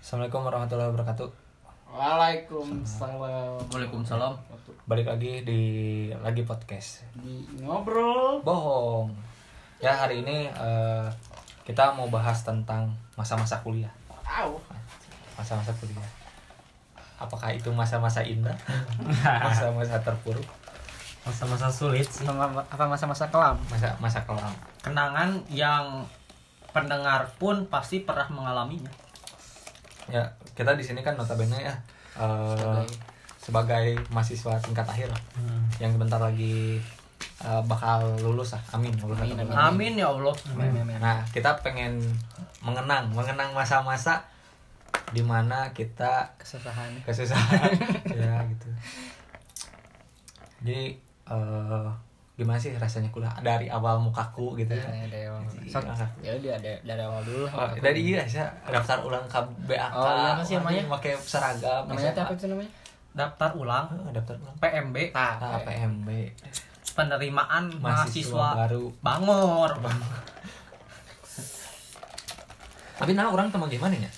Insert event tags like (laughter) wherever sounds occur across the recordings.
Assalamualaikum warahmatullahi wabarakatuh. Waalaikumsalam. Waalaikumsalam. Balik lagi di lagi podcast. Di ngobrol. Bohong. Ya hari ini eh, kita mau bahas tentang masa-masa kuliah. Au. Masa-masa kuliah. Apakah itu masa-masa indah? (laughs) Masa-masa terpuruk? Masa-masa sulit sih. Sama apa masa-masa kelam? Masa-masa kelam? Kenangan yang pendengar pun pasti pernah mengalaminya. Ya kita di sini kan notabene ya eh, Sebagai- mahasiswa tingkat akhir yang bentar lagi eh, bakal lulus lah. Amin. lulus Amin, amin. belum. Amin ya Allah. Nah, kita pengen mengenang, mengenang masa-masa di mana kita Kesusahan. kesusahan, (laughs) ya gitu. Jadi eh, gimana sih rasanya kuliah dari awal mukaku gitu ya? Ya, dari awal. Iya. Sok, ya udah dari, dari awal dulu. Oh, dari iya sih daftar ulang ke BAK. Oh, iya, apa sih namanya? Pakai seragam. namanya apa itu namanya? Daftar ulang Oh, daftar ulang. PMB Ah, Ah, PMB. penerimaan Mahasiswa mahasiswa, baru. Bangor. (laughs) Tapi nah orang teman gimana ya?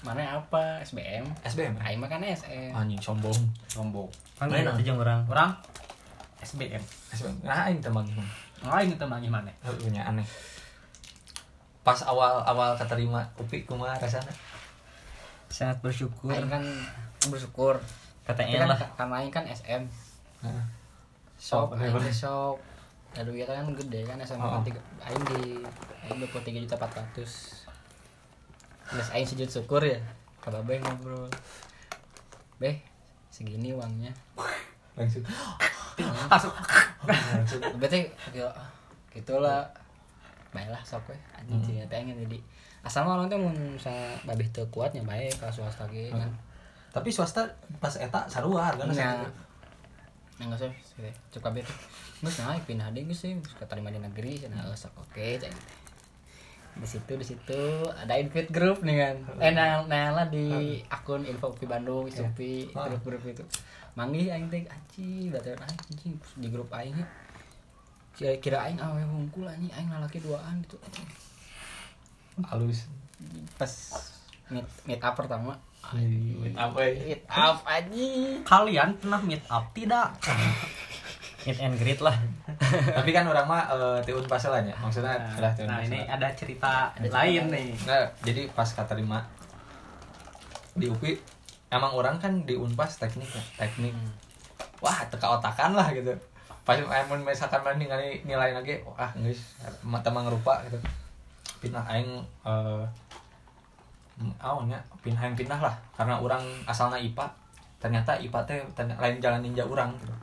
Mana apa? SBM. SBM. Aing mah kan SM. Anjing sombong. Sombong. Kan Mana? jeung orang. Orang SBM. SBM. Nah, ini teman gimana? Lain itu mah gimana? Punya aneh pas awal-awal keterima UPI kumaha rasana Sangat bersyukur. Aing kan bersyukur. KTN kan lah. karena Aing kan SM. Heeh. Shop, Oh, Aing di shop. Lalu kita kan gede kan SMA Oh. tiga, Aing di Aing 23 juta 400 Terus Aing sujud syukur ya Ke Babe ngobrol Beh segini uangnya langsung. (laughs) langsung. Berarti gitu, gitu lah Baiklah sok we Anjing sih aing jadi Asal mah orang tuh mun misalnya babeh teu kuatnya baik kalau swasta ge kan. Tapi swasta pas eta sarua hargana. Nah, nggak sih, cukup kabeh. Terus nah pindah deh geus sih, geus keterima di negeri, cenah oh, sok oke cai. Di situ di situ ada invite group nih kan. Eh nah, nah di akun info Upi Bandung, Supi, Ah. grup-grup itu. Manggih aing teh anjing, batur anjing di grup aing. Kira kira aing awe hungkul anjing, aing lalaki duaan gitu. halus Pas meet meet up pertama. apa ya Meet up anjing. Kalian pernah meet up tidak? meet and greet lah. tapi kan orang mah eh, tiun pas lah ya maksudnya tiun Nah, pas ini ada cerita Ada cerita lain lain. nih. Nah, jadi pas keterima di UPI emang orang kan di Unpas teknik ya teknik wah teka otakan lah gitu. Pas emang misalkan mana nilai nilai lagi wah guys mata mangrupa gitu. Pindah aing eh awalnya pindah yang pindah lah. Karena orang asalnya IPA ternyata IPA teh lain jalan ninja orang gitu.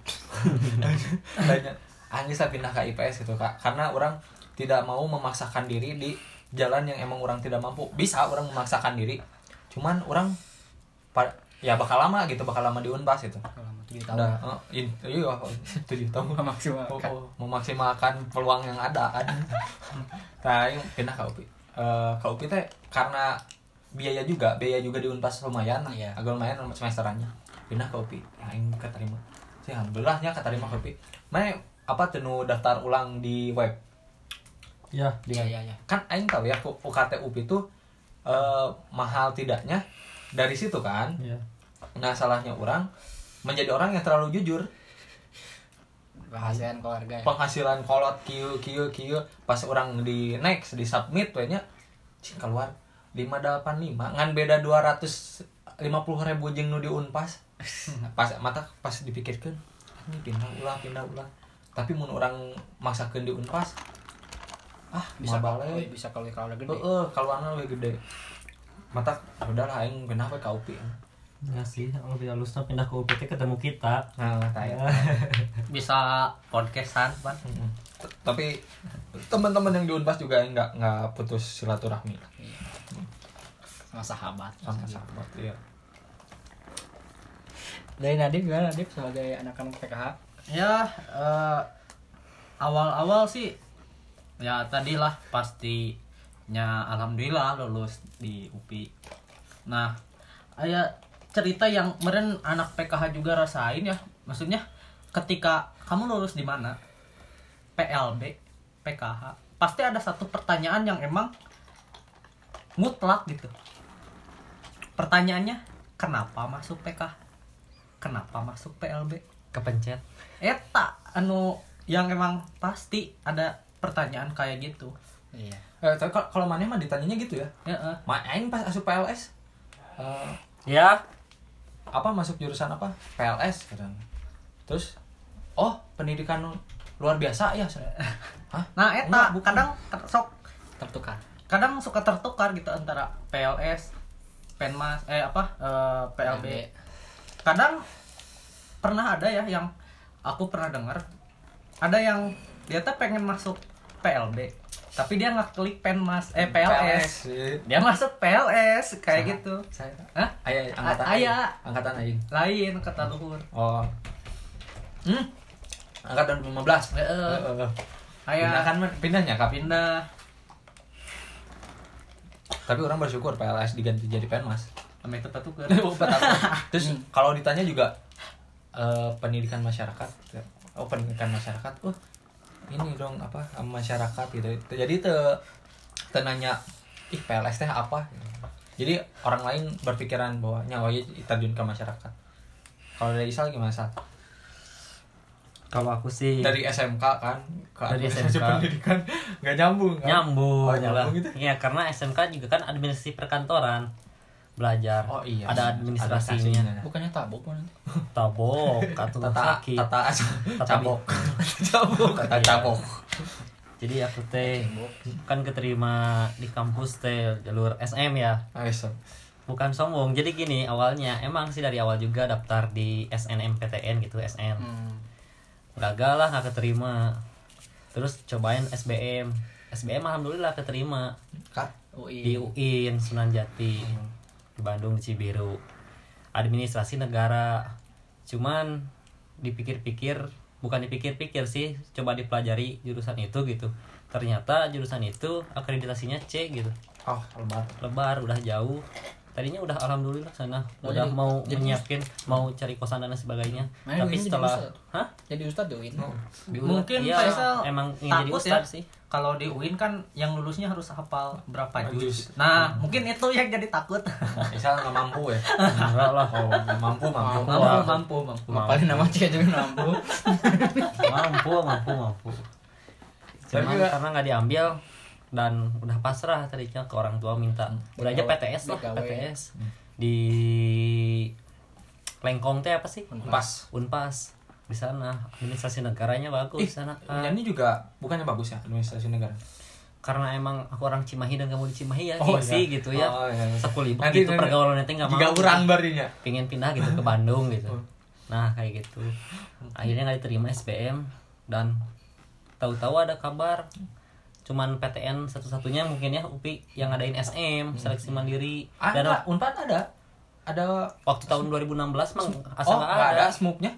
Lainnya aing bisa pindah ke IPS gitu kak. Karena orang tidak mau memaksakan diri di jalan yang emang orang tidak mampu. Bisa orang memaksakan diri cuman orang ya bakal lama gitu bakal lama di unpas gitu. Kalau mau tujuh tahun. Udah eh, in- iya tujuh tahun. Memaksimalkan. Oh, oh, memaksimalkan peluang yang ada kan (laughs) nah yang pindah ke UPI. Eh, ke UPI teh karena biaya juga biaya juga di unpas lumayan Iya. agak lumayan semesterannya. Pindah ke UPI. Ya yang keterima. Sih alhamdulillahnya keterima ke UPI. Mana apa tuh nu daftar ulang di web? Ya. Iya iya iya. kan aing tahu ya UKT UPI itu eh, mahal tidaknya dari situ kan Ya. nah salahnya orang menjadi orang yang terlalu jujur. Penghasilan keluarga ya. penghasilan kolot kieu kieu kieu pas orang di next di submit we nya cing keluar. 585 ngan beda 250 ribu jeung nu di unpas. (laughs) Pas mata pas dipikirkan ini pindah ulah pindah ulah. Tapi mun orang maksakeun di unpas ah bisa kalau balik. bisa kalau kalau gede. heeh keluarna lebih gede mata udahlah aing pindah we ka UPI Enggak sih, kalau tidak lulus pindah ke UPT ketemu kita. nah tanya (laughs) Bisa podcastan. T- tapi teman-teman yang di Unpas juga nggak nggak putus silaturahmi sama sahabat. sama sahabat ya Dari Nadif gimana Nadif sebagai anak-anak PKH? Ya, eh, awal-awal sih ya tadilah pastinya alhamdulillah lulus di UPI. Nah, ada cerita yang meren anak PKH juga rasain ya. Maksudnya ketika kamu lulus di mana? PLB, PKH. Pasti ada satu pertanyaan yang emang mutlak gitu. pertanyaannya kenapa masuk PK kenapa masuk PLB kepencet eta anu yang emang pasti ada pertanyaan kayak gitu iya Eh, tapi kalau- kalau mana mah ditanyanya gitu ya. ya eh. Ma aing pas asup PLS eh, ya apa masuk jurusan apa? PLS kadang. Terus oh, pendidikan luar biasa ya. (laughs) Hah? nah eta Enggak, bukan. kadang sok tertukar kadang suka tertukar gitu antara PLS Penmas eh apa eh, PLB kadang pernah ada ya yang aku pernah dengar ada yang dia tuh pengen masuk PLB tapi dia nggak klik Penmas eh PLS sih. dia masuk PLS kayak Sama. gitu Saya Hah? Aya angkatan A- aya. aing. Angkatan aing. lain kata luhur Oh. Hmm. Angkatan 15. Heeh. Heeh. Aya. Pindah kan pindahnya kap. pindah Tapi orang bersyukur PLS diganti jadi Penmas. sampai tempat tuh Terus kalau ditanya juga eh, pendidikan masyarakat, oh pendidikan masyarakat, oh ini dong apa masyarakat gitu. Jadi te, te nanya ih PLS teh apa? Jadi orang lain berpikiran bahwa nyawa terjun ke masyarakat. Kalau dari Isal gimana Sal? Kalau aku sih Dari SMK kan ke Dari SMK. (laughs) pendidikan nggak nyambung kan? nyambung, Oh, nyambung gitu. Iya, karena SMK juga kan administrasi perkantoran belajar. Oh iya. Ada administrasinya. bukannya tabok mana Tabok, atau Tata sakit. tata cabok. cabok. (laughs) Tata Iya. cabok. Jadi aku teh kan keterima di kampus teh jalur SM ya. Sob. Bukan sombong. Jadi gini, awalnya emang sih dari awal juga daftar di SNMPTN gitu, SN. hmm. gagal lah nggak keterima terus cobain SBM SBM alhamdulillah keterima Kak, di UIN Sunan Jati di Bandung di Cibiru. Administrasi negara. Cuman dipikir-pikir bukan dipikir-pikir sih coba dipelajari jurusan itu gitu. Ternyata jurusan itu akreditasinya C gitu. Oh, lebar. lebar udah jauh. Tadinya udah alhamdulillah sana. Mau udah jadi- mau jadi- menyiapin mau cari kosan dan sebagainya. Main tapi UIN jadi setelah ustad. hah? jadi ustad ini Di mungkin iya, Faisal emang ingin jadi takut ya. ustad sih kalau di UIN kan yang lulusnya harus hafal berapa Juz. juz nah mungkin itu yang jadi takut (laughs) Misal nggak mampu ya. enggak lah nggak mampu, mampu. mampu mampu mampu Mampu. paling nama cek juga mampu mampu mampu mampu cuman Tapi karena nggak diambil dan udah pasrah tadinya ke orang tua minta udah aja. PTS lah BKW. PTS di Lengkong teh apa sih Pas. Unpas di sana administrasi negaranya bagus di sana Ah, ini juga bukannya bagus ya administrasi negara. karena emang aku orang Cimahi dan kamu di Cimahi ya Oh, gengsi iya. gitu ya Oh, iya, iya. sekulibuk Nanti- gitu nanti- pergaulannya teh nggak mau orang barinya. pingin pindah gitu ke Bandung gitu Oh. nah kayak gitu akhirnya nggak diterima SBM dan tahu-tahu ada kabar cuman PTN satu-satunya mungkin ya UPI yang ngadain SM seleksi mandiri Ah, dan enggak, Unpad ada. Ada waktu tahun 2016 mang Oh, asal nggak ada ada smoke-nya.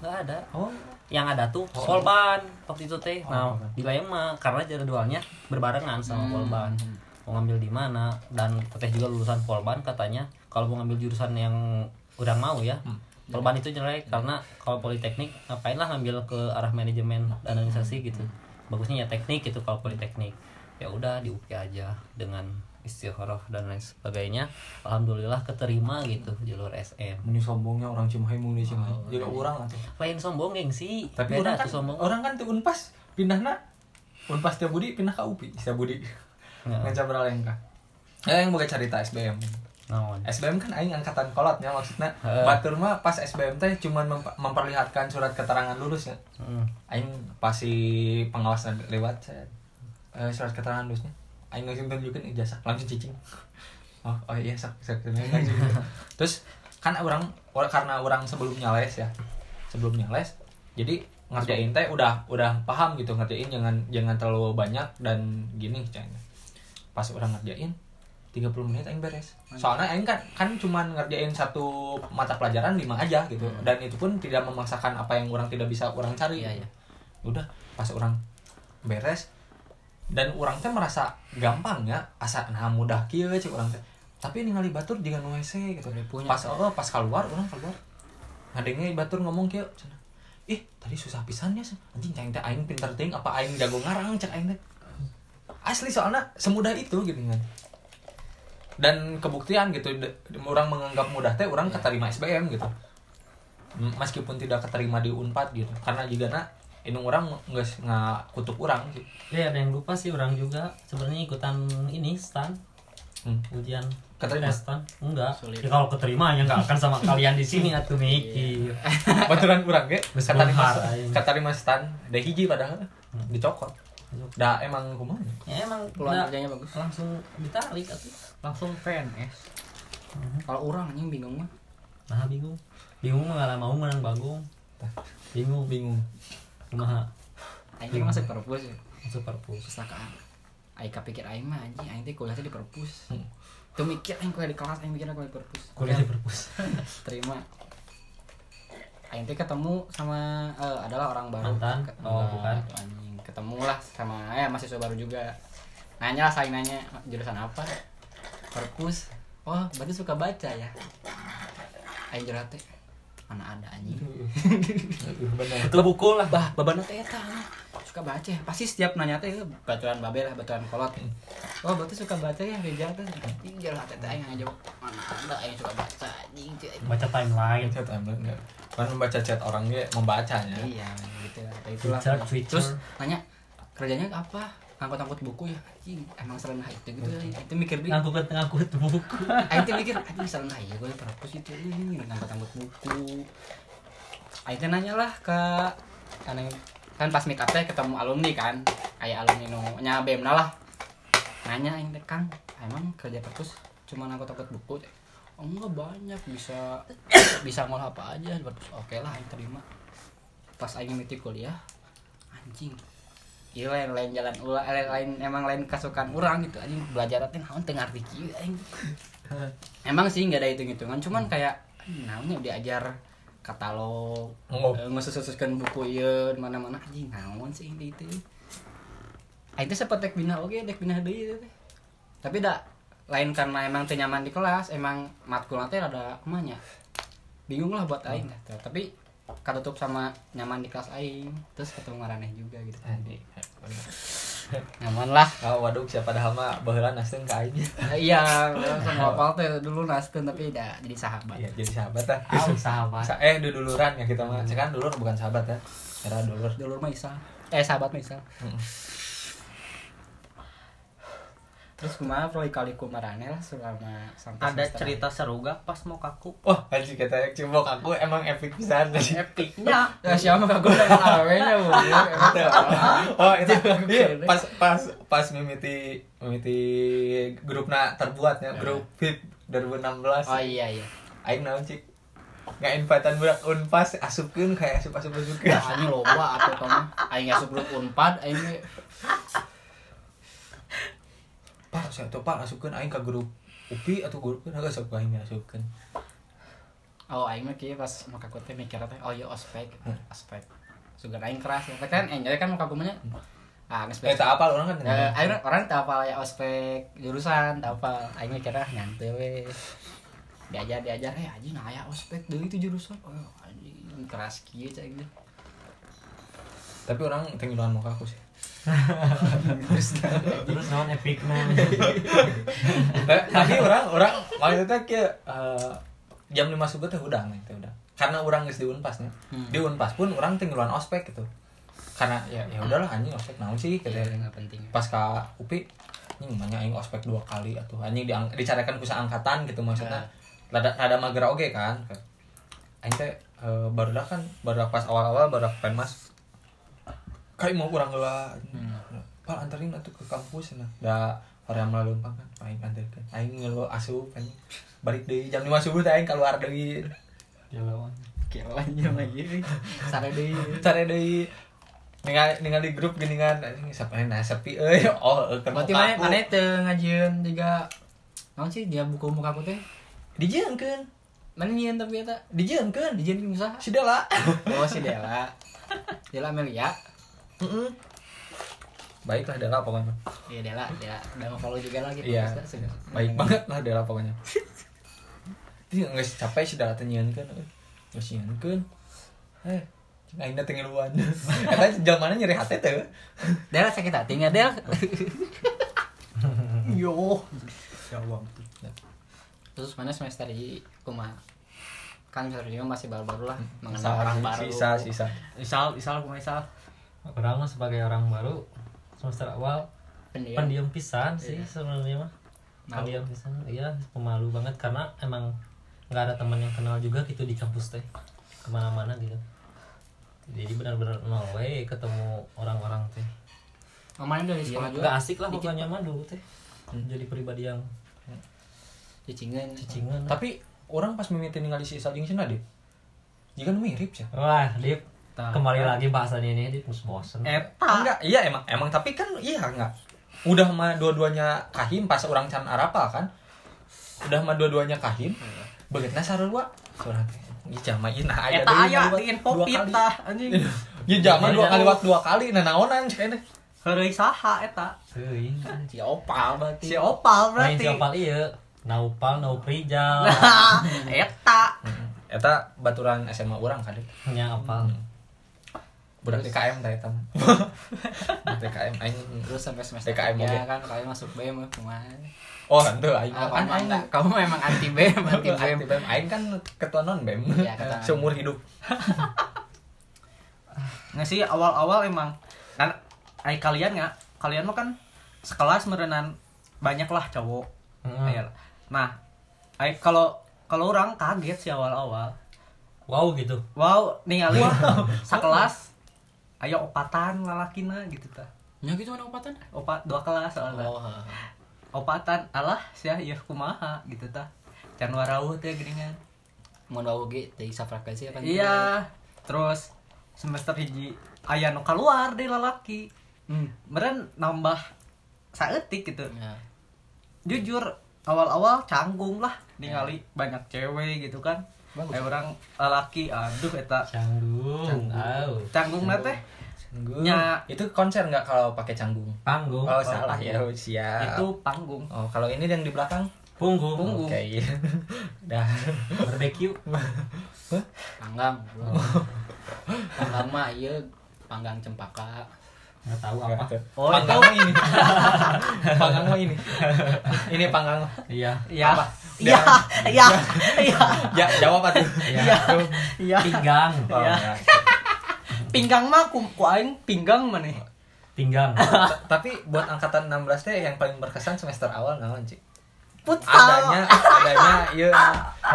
Nggak ada Oh. yang ada tuh Oh. Polban waktu itu teh Oh, nah Polban. di lain mah karena jadwalnya berbarengan sama Polban mau ngambil di mana dan teteh juga lulusan Polban katanya kalau mau ngambil jurusan yang udah mau ya Hmm. Polban itu jelek karena kalau politeknik ngapain lah ngambil ke arah manajemen dan administrasi gitu bagusnya ya teknik gitu kalau politeknik ya udah di UPI aja dengan istikharah dan lain sebagainya alhamdulillah keterima gitu jalur SM Ini sombongnya orang Cimahi mau di Cimahi. Jadi orang atau. lain sombong gengsi Tapi Beda orang kan sombong orang kan tuh Unpas pindahna Unpas Tia Budi pindah ke UPI. Tia Budi. Ngan Cabralengka. Ya yang boga cerita SBM. naon SBM kan aing angkatan kolotnya maksudnya Heeh. batur mah pas SBM teh cuman mem- memperlihatkan surat keterangan lulusnya. Hmm. Aing pasti pengawasan lewat eh, surat keterangan lulusnya. Aing langsung tunjukin ijazah langsung cicing. Oh, oh iya sak sak. Terus kan orang or- karena orang sebelumnya les ya. Sebelumnya les. Jadi ngerjain teh udah udah paham gitu ngerjain jangan jangan terlalu banyak dan gini jangan. Pas orang ngerjain 30 menit aing beres. Soalnya aing kan kan cuman ngerjain satu mata pelajaran lima aja gitu. Dan itu pun tidak memaksakan apa yang orang tidak bisa orang cari. Iya, iya. Udah pas orang beres dan orang teh merasa gampang ya asa nah mudah kieu cek orang teh. Tapi ningali batur dengan WC gitu. Udah punya. Pas oh, pas keluar orang keluar. Ngadenge batur ngomong kieu cenah. Ih, tadi susah pisan ya. Anjing cang teh aing pinter ting apa aing jago ngarang cek aing teh. Asli soalnya semudah itu gitu kan dan kebuktian gitu de- orang menganggap mudah teh orang keterima SBM gitu meskipun tidak keterima di Unpad gitu karena juga nak ini orang nggak nggak kutuk orang sih. Ya ada yang lupa sih orang juga. Sebenarnya ikutan ini stan Hmm. ujian Keterima? stan enggak. Sulit. ya kalau keterima ya nggak akan sama kalian di sini atuh mikir (laughs) baturan kurang ge? Geus keterima keterima stan deh hiji padahal dicokot. Dah emang kumaha ya emang Peluang kerjanya bagus. langsung ditarik atuh. Langsung PNS. Kalau orang anjing bingung mah. nah bingung. Bingung mah nggak mau menang bagong bingung. Bingung kumaha Aing masih perpus ya. masuk perpus Pustakaan. Aing kapikir aing mah anjing aing teh kuliah teh di perpus. Hmm. Tuh mikir aing kuliah di kelas aing mikir kuliah di perpus. kuliah di perpus (laughs) Terima. Aing teh ketemu sama eh, adalah orang baru. Mantan? Ket- Oh, bukan. anjing. Ketemu lah sama ya mahasiswa baru juga. Nanya lah saling nanya jurusan apa. Perpus. Oh, berarti suka baca ya. Aing teh mana ada anjing. (laughs) itu buku lah bah babana teh eta suka baca pasti setiap nanya teh baturan babe lah baturan kolot. Oh berarti suka baca ya Rijal teh? Tinggal lah teh aing ngajawab mana ada aing suka baca anjing baca timeline. Chat timeline nggak kan membaca chat orang dia membacanya. Iya gitu lah Kayak itulah. Twitter. terus nanya kerjanya apa ngangkut-ngangkut buku ya anjing. Emang serendah itu gitu itu mikir di ngangkut ngangkut buku. Aing teh mikir anjing serendah ya gue perpus itu. Ini ngangkut-ngangkut buku. Teh nanya lah ke kan kan pas meet up teh ketemu alumni kan. Kayak alumni nu nya BEM lah. Nanya teh Kang emang kerja perpus cuma ngangkut-ngangkut buku teh? Oh enggak banyak. Bisa bisa ngolah apa aja perpus oke lah aing terima. Pas aing miti kuliah anjing Iya lain lain jalan ulah lain, lain emang lain kasukan orang gitu anjing. Belajar teh naon teu ngarti kieu (laughs) emang sih nggak ada hitung hitungan cuman kayak naonnya diajar katalog Oh. ngesususkan buku ieu mana mana anjing naon sih di itu? Aing teh sempat tek bina oge tek bina deui teh. Tapi dak lain karena emang nyaman di kelas emang matkulna teh rada kumanya bingung lah buat aing teh. Tapi katutup sama nyaman di kelas aing terus ketemu maraneh juga gitu Anjing. nyaman lah Oh, waduh siapa padahal mah baheula naskeun ka aing. iya sama apal teh dulu naskeun tapi udah jadi sahabat Iya, jadi sahabat lah. oh sahabat Sa- eh duduluran ya kita mah. Sekarang dulur bukan sahabat ya. Era dulur. dulur mah Isal eh sahabat mah Isal Mm. Terus kumaha pro kaliku marane lah selama sampai ada semester cerita seru gak pas mau kaku? Wah, anjing kata yang cimbok aku emang epic pisan. epicnya. (laughs) Ya siapa kagak dengan awenya bu. (laughs) (laughs) oh, itu. Iya, pas pas pas mimiti mimiti grupna terbuatnya, grup fit 2016. Oh iya iya. Aing naon cik? Nggak invitean budak unpas asupkeun kayak asup asup asupkeun Nah, ini loba atuh tong. Aing asup grup Unpad aing pak saya tuh pak asupkeun aing ka grup upi atau grup kan agak sok aing asupkeun Oh aing mah kieu pas maka ku teh mikir teh oh iya ospek. Ospek. Sugan aing keras ya. Tapi kan enjoy kan maka kumanya. Ah, geus eh tak apa orang kan Eh, aing orang tak apa ya ospek jurusan, tak apa. Aing mikirnya nyantai we. Diajar diajar eh anjing nah aya ospek deui itu jurusan. Oh anjing keras kieu cai gitu. tapi orang tinggalan muka aku sih terus naon epic nah Nah, tapi orang orang maksudnya kayak eh, jam lima subuh teh udah nih teh udah. Karena orang geus di unpas nih Hmm. di unpas pun orang tinggalan ospek gitu. Karena ya ya udahlah anjing ospek naon sih gitu Iya, enggak penting. pas ka upi anjing mana aing ospek dua kali atau anjing diang, dicarikan ku angkatan gitu maksudnya. Rada rada mager oge kan. Aing teh eh, baru dah kan baru pas awal-awal baru penmas kayak mau kurang lah. Pak anterin atuh ke kampus nah. Da orang melalui kan aing anterkeun aing ngeluh asup anjing balik deui jam 5 subuh aing keluar deui. Jalan Kilanya lagi. Sare deui. cari deui. Ningali ningali grup geuningan anjing siapa nah sepi euy oh keur Berarti mana mana teu ngajieun juga? Naon sih dia buku muka aku teh? dijieunkeun Mana nyieun tapi eta? dijieunkeun Dijieun usaha. si Dela Oh si Dela. Dela Amelia. Heeh. baiklah Dela pokoknya. Iya Dela, Dela. Udah follow juga lagi Iya. dah, sudah. baik banget lah Dela pokoknya. Dia nggak capek sih Dela tenyiankeun nggak sieunkeun eh cing aing teh ngeluan eta (laughs) jamanna nyeri hati teh Dela sakit hati nggak Del? (laughs) yo. Ya Allah terus mana semester di kumaha kan semester masih baru-baru lah mengenal Sisa- orang baru. sisa sisa. Isal, Isal, kuma Isal. Orang mah sebagai orang baru semester awal pendiam. pendiam pisan sih sebenarnya mah. Pendiam pisan iya pemalu banget. Karena emang nggak ada teman yang kenal juga gitu di kampus teh. Ke mana-mana gitu. Jadi benar-benar nol we ketemu orang-orang teh. Kemarin dari Iya, sekolah juga. nggak asik lah pokoknya mah dulu teh. Jadi pribadi yang cicingan cicingan tapi orang pas mimiti ningali si Isal jeung Cina deh jika mirip sih. Wah Dip Kembali lagi bahasan ini mus bosen. Eta. enggak. Iya emang emang tapi kan iya enggak. Udah mah dua-duanya kahim pas orang can arapa kan? Udah mah dua-duanya kahim. Begitu sarua surang Ih, jama ieu nah aya Eta deui aya ngaliwat di info dua pit kali. tah anjing. (laughs) Ieu jama dua jauh. kali waktu dua kali nah naonan cek Heureuy saha eta? Teuing. si opal berarti. Si Opal main berarti. siapa iya. Naupal Nauprijal (laughs) Eta. eta baturan SMA orang kan nya apa budak DKM tah eta mah. DKM aing terus sampai semester tiga oge. kan kalian masuk BEM ke mana oh henteu aing kan kamu aing enggak, kamu memang anti BEM, (laughs) anti BEM. anti BEM aing kan ketua non BEM Iya, ketua non. (laughs) seumur hidup (laughs) Nggak sih awal-awal emang kan ai kalian nggak kalian mah kan sekelas merenan banyak lah cowok Hmm. Lah. nah ai kalau kalau orang kaget sih awal-awal wow gitu wow ningali sekelas ayo opatan lalakina gitu ta Ya gitu mana opatan? opat dua kelas soalnya Oh, opatan alah sia ieu kumaha gitu ta can warauh teh geuningan mau bawa ge dari frekuensi apa? iya terus semester hiji aya nu keluar deh lalaki Hmm. meren nambah saeutik gitu Ya. jujur awal-awal canggung lah ningali banyak cewek gitu kan Bagus. kayak orang lalaki aduh eta. Canggung canggung. na teh Canggung. Nya. itu konser nggak kalau pakai canggung? Panggung. Oh, salah. Ya siap. Itu panggung. Oh kalau ini yang di belakang? Punggung. Punggung. oke (laughs) dah. Barbecue. Panggang. (laughs) Panggang mah iya panggang cempaka. Nggak tahu apa. Oh, panggang mah ini. (laughs) Panggang ini. Ini panggang iya. Iya. Apa? iya. Iya. Iya. Ya jawab apa tuh? Iya. Iya. Pinggang. Oh, Iya. ya. pinggang mah ku, ku aing pinggang mana pinggang. Ta- tapi buat angkatan 16 teh yang paling berkesan semester awal naon sih futsal. Adanya adanya iya.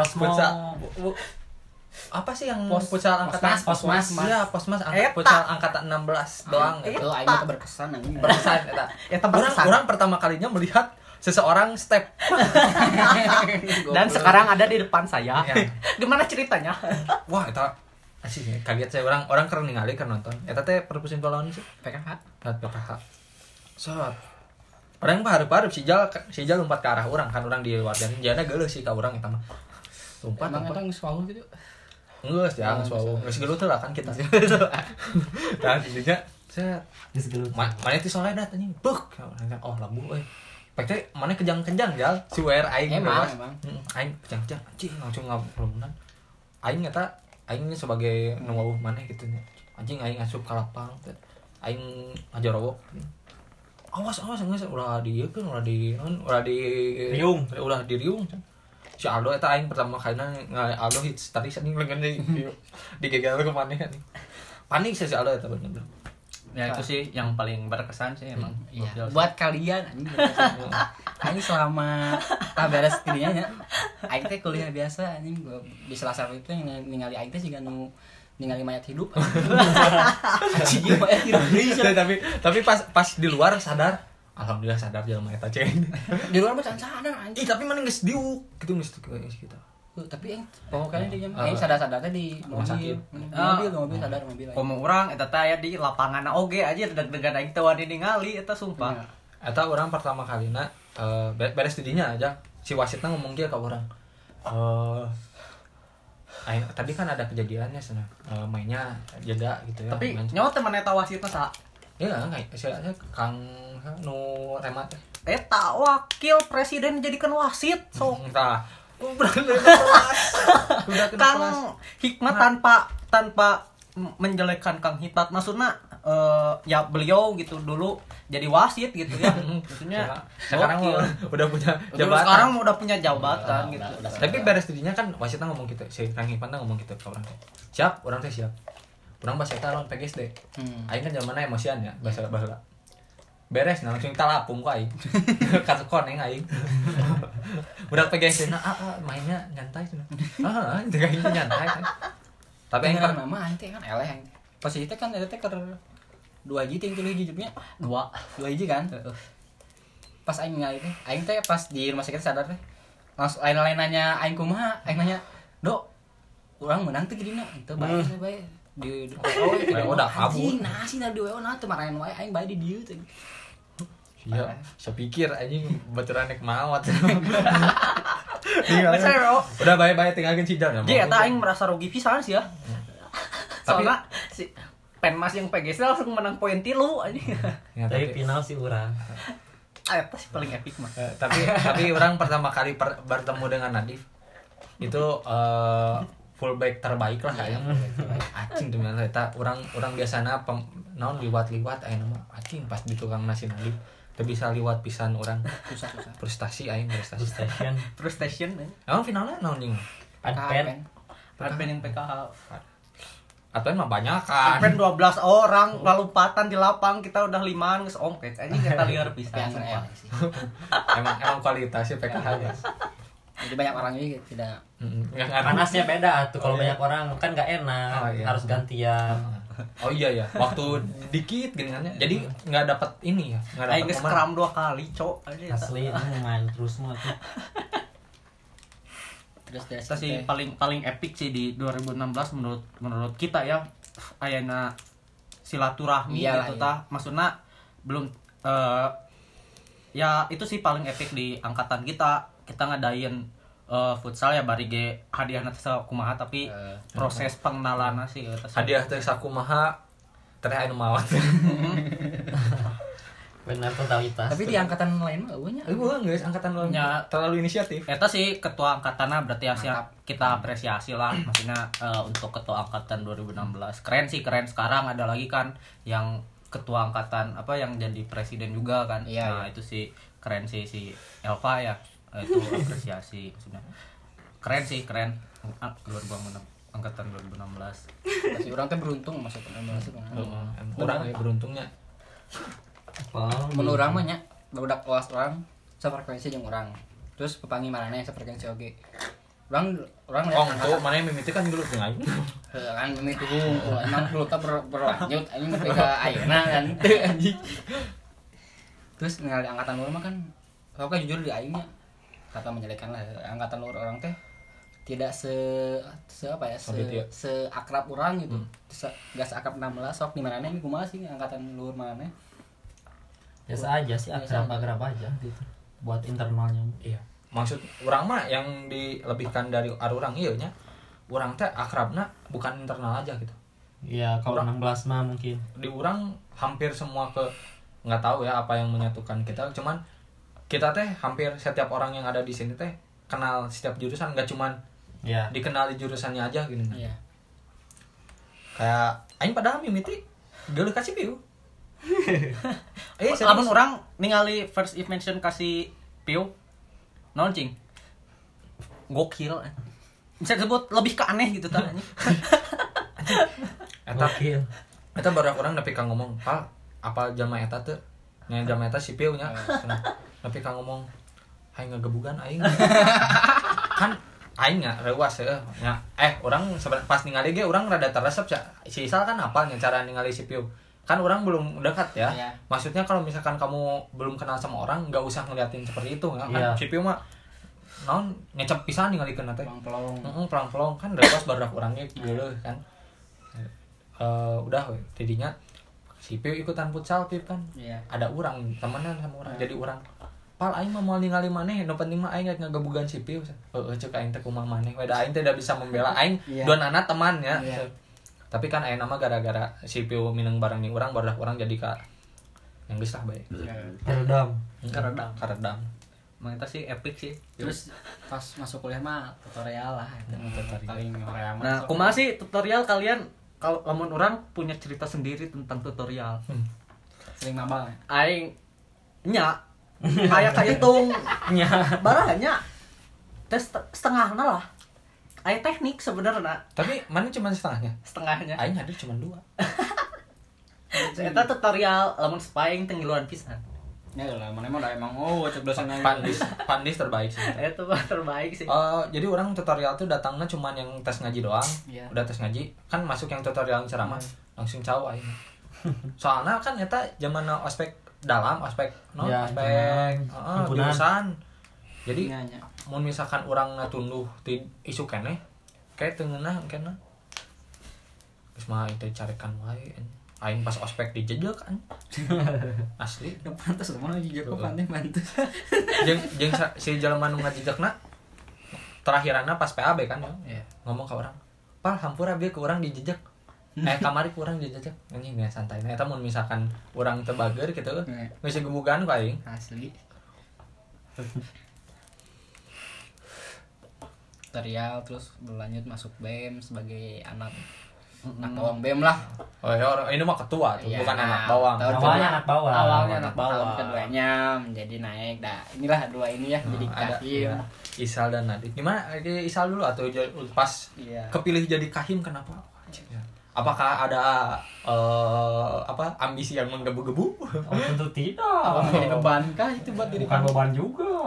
Futsal apa sih yang Pos- futsal angkatan posmas, posmas. iya posmas angkat Eta. futsal angkatan 16 doang Eta. Itu aing mah berkesan anjing. berkesan eta (laughs) Eta orang orang pertama kalinya melihat seseorang step (laughs) dan sekarang ada di depan saya Iya. (laughs) gimana ceritanya wah eta asih ya, kaget saya orang orang keren ningali kan nonton eta teh perpusin lawan sih PKH. Lihat PKH Sot. Orang mah hareup-hareup si Jal si Jal lompat ke arah orang kan orang di luar dan jana geuleuh sih ka urang eta mah. Lompat lompat. orang gitu. Ya geus wae. Geus geuleuh teh lah kan kita. (laughs) Dan intinya set Geus gelut. Ma- mana itu soalnya dat anjing. Beuh. Oh labu euy. Pek teh mana kejang-kejang Jal. Si WR aing Emang, emang. Aing kejang-kejang anjing langsung ngabronan. Aing eta aing ini sebagai nu wawuh maneh gitu nya. Anjing aing asup ka lapang. Aing ngajorowok. Awas awas geus ulah di ieu kan ulah di naon ulah di Riung. ulah di riung. Si Aldo eta aing pertama kali ngalih Aldo hits tadi sini lengan di di gegal ke maneh kan. Panik sih si Aldo eta bener. ya itu sih yang paling berkesan sih emang Iya. Gokil sih. Buat kalian anjing. Aing (laughs) selama tak beres kuliah nya, aing teh kuliah biasa anjing gua di salah satu itu yang ningali aing teh siga nu ningali mayat hidup. (laughs) Anjing mayat hidup tapi tapi pas pas di luar sadar alhamdulillah sadar jelema eta ceng. (laughs) Di luar mah can sadar anjing. Ih tapi mana geus diuk gitu geus geus kita. Tuh, tapi yang pokoknya di jam Ah. aing sadar-sadar teh di Rumah mobil. Ah. mobil, mobil sadar mobil. Komo orang eta teh aya di lapangan oge aja deg-degan aing teh wani ningali eta sumpah. Eta orang pertama kalinya eh be- beres studinya aja si wasitnya ngomong dia ke orang. Eh aing tadi kan ada kejadiannya sana Eh, mainnya jaga gitu ya. Tapi main- nyawa teman eta wasitna sa Iya enggak istilahnya Kang nu remat. Teh. eta wakil presiden jadikan wasit Entah. Udah kena (laughs) kelas. Kang Hikmat tanpa tanpa menjelekkan Kang Hikmat. Maksudnya eh, ya beliau gitu dulu jadi wasit gitu ya. (laughs) Maksudnya sekarang mah udah punya Dulu jabatan. sekarang mah udah punya jabatan Udah, gitu. udah, udah. tapi beres dirinya kan wasitnya ngomong gitu. Si Kang Ipan teh ngomong gitu ke orang siap? Orang teh siap orang bahasa eta lawan PGSD Hmm. aing kan zamanna emosian ya bahasa bahasa. Beres nah langsung kita lapung ku aing. (laughs) Kartu koneng aing. (laughs) Udah PGSD nah ah, ah, mainnya nyantai cenah (laughs) ah ah, itu aing teh nyantai kan. Tapi aing Tinggal kan nama aing teh kan eleh aing. Posisi teh kan eta teh keur dua hiji ting tilu hiji dua. Dua hiji kan. Pas aing ngali teh, aing teh pas di rumah sakit sadar teh. Langsung lain-lain nanya aing kumaha, aing nanya, "Dok, urang menang teh gidina." Itu bae teh Di di WO udah kabur. Anjing, Nah, sih di WO nah teu marahin wae aing bae di dieu teh. iya saya pikir anjing baturan nek bro. udah bae-bae tinggalkeun cidar Jadi eta aing merasa rugi pisan sih ya. Tapi- Soalnya si Penmas yang PGC langsung menang poin tilu anjing. Ya, Tapi final sih urang. Ah, Eta sih paling epic mah. Eh, tapi tapi orang pertama kali per- bertemu dengan Nadif itu eh, fullback terbaik lah kayaknya acing demi Allah eta orang orang biasanya pem, naon liwat-liwat aya nama acing pas di tukang nasi Nadif teu bisa liwat pisan orang Susah susah. frustasi aing. Frustration (laughs) eh. emang finalnya naon jeung Adpen. Adpen yang PKH. Adven mah banyak kan Adpen 12 orang lalu patan di lapang kita udah limaan geus ompet anjing kita (laughs) liar Tapi pisan. yang (laughs) emang emang kualitasnya PKH ya Jadi banyak orang juga tidak nggak. Panasnya beda tuh kalau Oh, iya. banyak orang kan nggak enak, Oh, iya. harus gantian. Oh iya ya, waktu dikit gini kan ya. Jadi nggak dapat ini ya, nggak dapat momen. kram dua kali, cok. Asli ini main terus mah tuh. terus dari sih paling paling epic sih di 2016 menurut menurut kita ya. Ayana silaturahmi Iyalah, gitu iya. tah. Maksudnya belum eh, ya itu sih paling epic di angkatan kita. Kita ngadain eh, futsal ya bari ge hadiahna teh kumaha tapi Eh, proses pengenalan sih sih. Hadiah teh sakumaha teh anu mawat. (laughs) Benar totalitas. tapi di angkatan lain mah eueuh nya. Eh gua guys angkatan lu Ya. terlalu inisiatif. Eta sih ketua angkatannya berarti hasil kita apresiasi lah maksudnya eh, untuk ketua angkatan 2016 keren sih keren sekarang ada lagi kan yang ketua angkatan apa yang jadi presiden juga kan Iya, nah iya. itu sih keren sih si Elva ya itu apresiasi maksudnya keren sih keren Ah, 2016 angkatan 2016 Pasti orang teh beruntung masuk ke Indonesia. Heeh. Orang ya beruntungnya. Apa? Mun urang mah nya budak kelas orang sefrekuensi jeung urang. Terus pepangi yang sefrekuensi oge. Urang urang Oh, tuh mana yang mimiti kan dulu dengan kan mimiti emang dulu ber, berlanjut anjing mah ka ayeuna kan. (laughs) Terus ningali angkatan luar mah kan pokoknya jujur di aing nya kata menjelekan lah angkatan luar orang teh tidak se se apa ya se, ya. se akrab orang gitu se, gak seakrab 16 sok di mana ini kumaha sih angkatan luar mana Biasa aja sih Biasa aja. akrab-akrab aja gitu. Buat internalnya. Iya. Maksud orang mah yang dilebihkan dari arurang iya nya. Urang teh akrabna bukan internal aja gitu. Iya, kalau Orang- 16 mah mungkin. di orang hampir semua ke nggak tahu ya apa yang menyatukan kita cuman kita teh hampir setiap orang yang ada di sini teh kenal setiap jurusan nggak cuman Iya. dikenal di jurusannya aja gini. Iya. Kayak aing padahal mimiti dulu kasih piu. (laughs) Eh lamun orang ningali first mention kasih Pio non cing? Gokil bisa disebut lebih ke aneh gitu tanya (laughs) eta Gokil. eta baru orang tapi kang ngomong pak apa jama eta tuh nya jama eta si piu nya Cenah. Tapi kang ngomong hai ngegebugan aing. (laughs) Kan aing nya rewas ya. Nya eh orang sebenarnya pas ningali ge orang rada teresep ya si Isal kan apa nya cara ningali si piu. Kan orang belum dekat ya. Iya. maksudnya kalau misalkan kamu belum kenal sama orang nggak usah ngeliatin seperti itu ya kan? Iya. si piu mah naon ngecep pisan ningali kena teh pelong pelong Heeh, kan rewas baru orangnya dulu kan? Eh, udah jadinya si Piu ikutan futsal Pip kan? Iya. Ada orang temenan sama orang jadi orang pal aing mah mau ningali maneh nu penting mah aing ngagebugan si Piu heeh cek aing teh kumaha maneh we da aing teh da bisa membela aing Iya. dua anak teman ya Iya. tapi kan aing nama gara-gara si Piu mineng barang nih orang baru orang jadi ka yang geus lah bae Teredam. Karedam. karedam emang itu sih epic sih terus pas masuk kuliah mah tutorial lah itu tutorial. nah kumaha sih tutorial kalian kalau lamun orang punya cerita sendiri tentang tutorial sering nambah ya? aing nya (laughs) kayak kayak tung nya baranya tes setengah lah. Aya teknik sebenarnya. Tapi mana cuma setengahnya? Setengahnya. Aing ada cuma dua. (laughs) Eta tutorial lamun spying tenggiluan pisan. Ya lah mana emang udah emang oh cek dosen aja. pandis pandis terbaik sih. (laughs) Itu mah terbaik sih. Eh, jadi orang tutorial tuh datangnya cuman yang tes ngaji doang? Iya. udah tes ngaji? Kan masuk yang tutorial ceramah. Langsung caw aing soalnya kan eta zaman ospek dalam ospek no Ya, heeh, himpunan. jurusan. Jadi Iya, iya. mau misalkan orang ngatunduh di isu kene kayak tengenah kene terus mah itu carikan wae aing pas ospek dijejek kan (laughs) asli. Udah pantas semua lagi jago pandai bantu jeung jeung sa- si jelema nu ngajejekna terakhiranna pas PAB kan ya. Iya. ngomong ke orang pal hampura bieu ke orang dijejek (laughs) eh kamari ku urang dijejek anjing ya santai. Nah mun misalkan urang teu bager gitu geus gebugan ku aing. Asli. Tutorial terus berlanjut masuk BEM sebagai anak anak bawang BEM lah. Oh ya orang ini mah ketua tuh Iya. bukan anak bawang. Tahun Awalnya anak bawang. awalnya anak bawang. bawang. keduanya menjadi naik. Dah inilah dua ini ya jadi Hmm, ada kahim. iya. Isal dan Nadif. Gimana? Di Isal dulu atau jadi- pas iya. kepilih jadi kahim kenapa? Ya. Apakah ada eh, apa ambisi yang menggebu-gebu? Oh tentu tidak. (laughs) Apa menjadi beban kah itu buat diri bukan beban juga.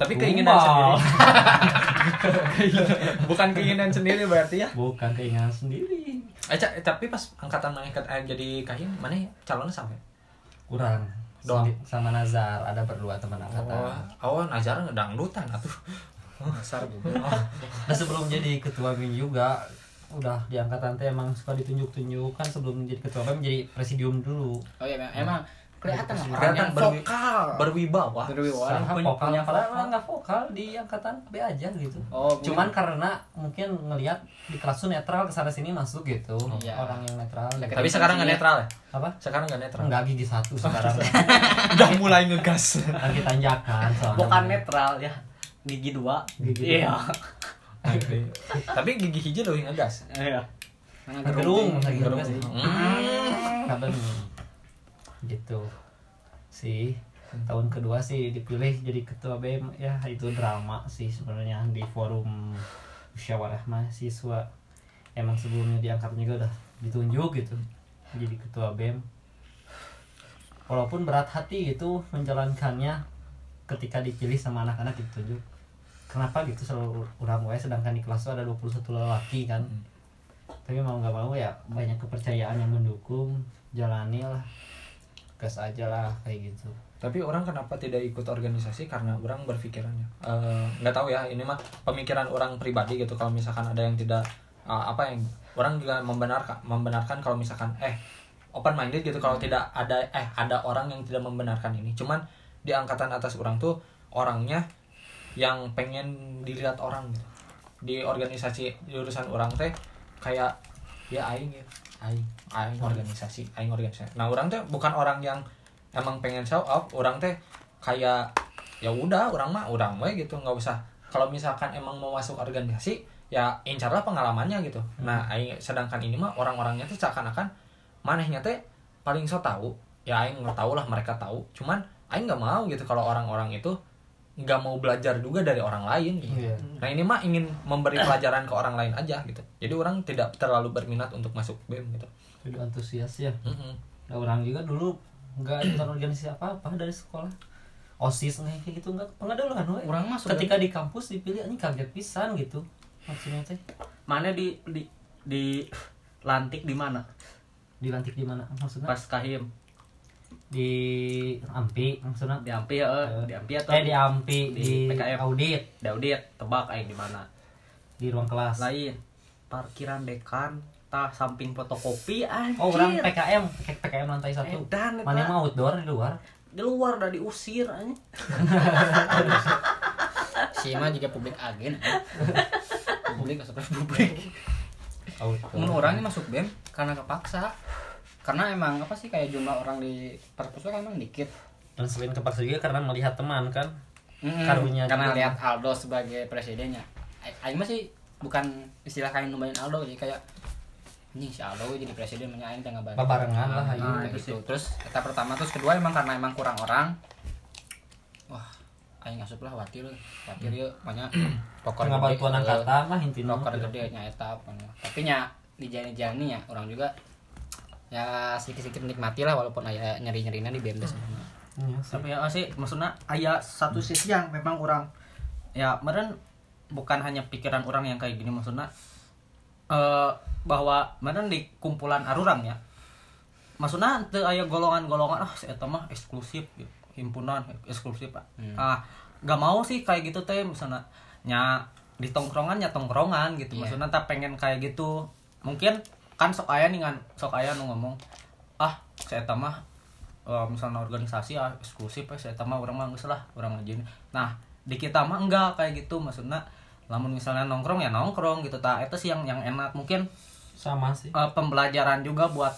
Tapi keinginan Tumbal. sendiri. (laughs) Bukan keinginan sendiri berarti ya? Bukan keinginan sendiri. Eh, tapi pas angkatan mana eh, jadi kahim mana calonnya sampai kurang. Doang. Sama Nazar. Ada berdua teman angkatan. Oh, oh Nazar ngedangdutan atuh. (laughs) Bu Nah sebelum jadi ketua BEM juga udah di angkatan teh emang suka ditunjuk-tunjuk kan sebelum jadi ketua BEM jadi presidium dulu. oh iya emang kelihatan lah orang yang berwi- vokal berwibawa berwibawa Saha vokal punya padahal vokal nggak vokal di angkatan B aja gitu. oh Cuman karena mungkin ngelihat di kelas tuh netral ke sana sini masuk gitu Iya. orang yang netral. Gitu. tapi sekarang nggak netral ya Apa? sekarang nggak netral Enggak gigi satu (laughs) sekarang. udah mulai ngegas Lagi tanjakan soalnya. bukan netral ya gigi dua Gigi iya (laughs) tapi gigi hiji lebih ngegas. Iya. Gerung, Gerung. sih. Hmm. Kaben gitu. Sih tahun kedua sih dipilih jadi ketua BEM ya itu drama sih sebenarnya di forum musyawarah mahasiswa. Emang sebelumnya diangkat juga udah ditunjuk gitu jadi ketua BEM walaupun berat hati gitu menjalankannya ketika dipilih sama anak-anak ditunjuk kenapa gitu selalu orang gue sedangkan di kelas tuh ada 21 lelaki kan. Tapi mau nggak mau ya banyak kepercayaan yang mendukung jalani lah gas aja lah kayak gitu. Tapi orang kenapa tidak ikut organisasi? Karena orang berpikirannya Eh, nggak tahu ya ini mah pemikiran orang pribadi gitu. Kalau misalkan ada yang tidak eh, apa yang orang juga membenarkan membenarkan kalau misalkan eh open minded gitu. Kalau tidak ada eh ada orang yang tidak membenarkan ini. Cuman di angkatan atas orang tuh orangnya yang pengen dilihat orang gitu. Di organisasi jurusan orang teh kayak ya aing ya aing. Aing organisasi aing organisasi. Nah orang teh bukan orang yang emang pengen show up orang teh kayak ya udah orang mah orang we gitu nggak usah. Kalau misalkan emang mau masuk organisasi ya incarlah pengalamannya gitu. Nah aing sedangkan ini mah orang-orangnya tuh seakan-akan manehnya teh paling so tahu ya aing nggak tahu lah mereka tahu cuman aing nggak mau gitu kalau orang-orang itu nggak mau belajar juga dari orang lain gitu. Iya. Nah ini mah ingin memberi pelajaran ke orang lain aja gitu. Jadi orang tidak terlalu berminat untuk masuk BEM gitu. jadi antusias ya Mm-mm. nah, orang juga dulu nggak ikutan organisasi apa apa dari sekolah osis nih kayak gitu nggak pengadaluan we. Orang masuk ketika di kampus dipilih ini kaget pisan gitu maksudnya teh mana di di di lantik di mana dilantik di mana maksudnya pas kahim di Ampi maksudnya? Di Ampi ya eh. di Ampi atau eh di Ampi di di, PKM. audit Daudit tebak aing di mana? Di ruang kelas. Lain parkiran dekan tah samping fotokopi anjir. Oh orang PKM PKM lantai satu. Edan, eta. mana yang mau outdoor di luar? Di luar udah diusir anjir (laughs) si mah juga publik agen publik masuk publik. Outdoor. Mun orang ini masuk BEM karena kepaksa karena emang apa sih kayak jumlah orang di perpus kan emang dikit dan selain kepaksa juga karena melihat teman kan Mm-mm. Karunya karena juga. lihat Aldo sebagai presidennya Aing masih bukan istilah kain numbahin Aldo jadi kayak ini si Aldo jadi presiden menyain tengah balik Babarengan lah, ayo. nah, itu gitu. terus eta pertama terus kedua emang karena emang kurang orang wah aing asup lah khawatir khawatir ya banyak pokok Tengah bantuan angkatan lah intinya. pokok gede nya eta pokoknya. tapi nya di jani-jani ya orang juga ya sedikit-sedikit menikmati lah walaupun aya nyeri-nyerina di BMD sebenarnya Iya tapi ya sih maksudnya aya satu sisi yang memang orang ya meren bukan hanya pikiran orang yang kayak gini maksudnya eh bahwa meren di kumpulan arurang ya maksudnya teu aya golongan-golongan ah saya mah eksklusif gitu. himpunan eksklusif pak. Ah gak mau sih kayak gitu teh misalnya nya di tongkrongan ya tongkrongan gitu Iya. maksudnya tak pengen kayak gitu. Mungkin kan sok aya nih kan sok aya nu ngomong ah saya mah eh, misalnya organisasi ah eksklusif ya saya mah orang mah geus lah orang aja nah di kita mah enggak kayak gitu maksudnya lamun misalnya nongkrong ya nongkrong gitu tak itu sih yang yang enak mungkin. Sama sih. eh, pembelajaran juga buat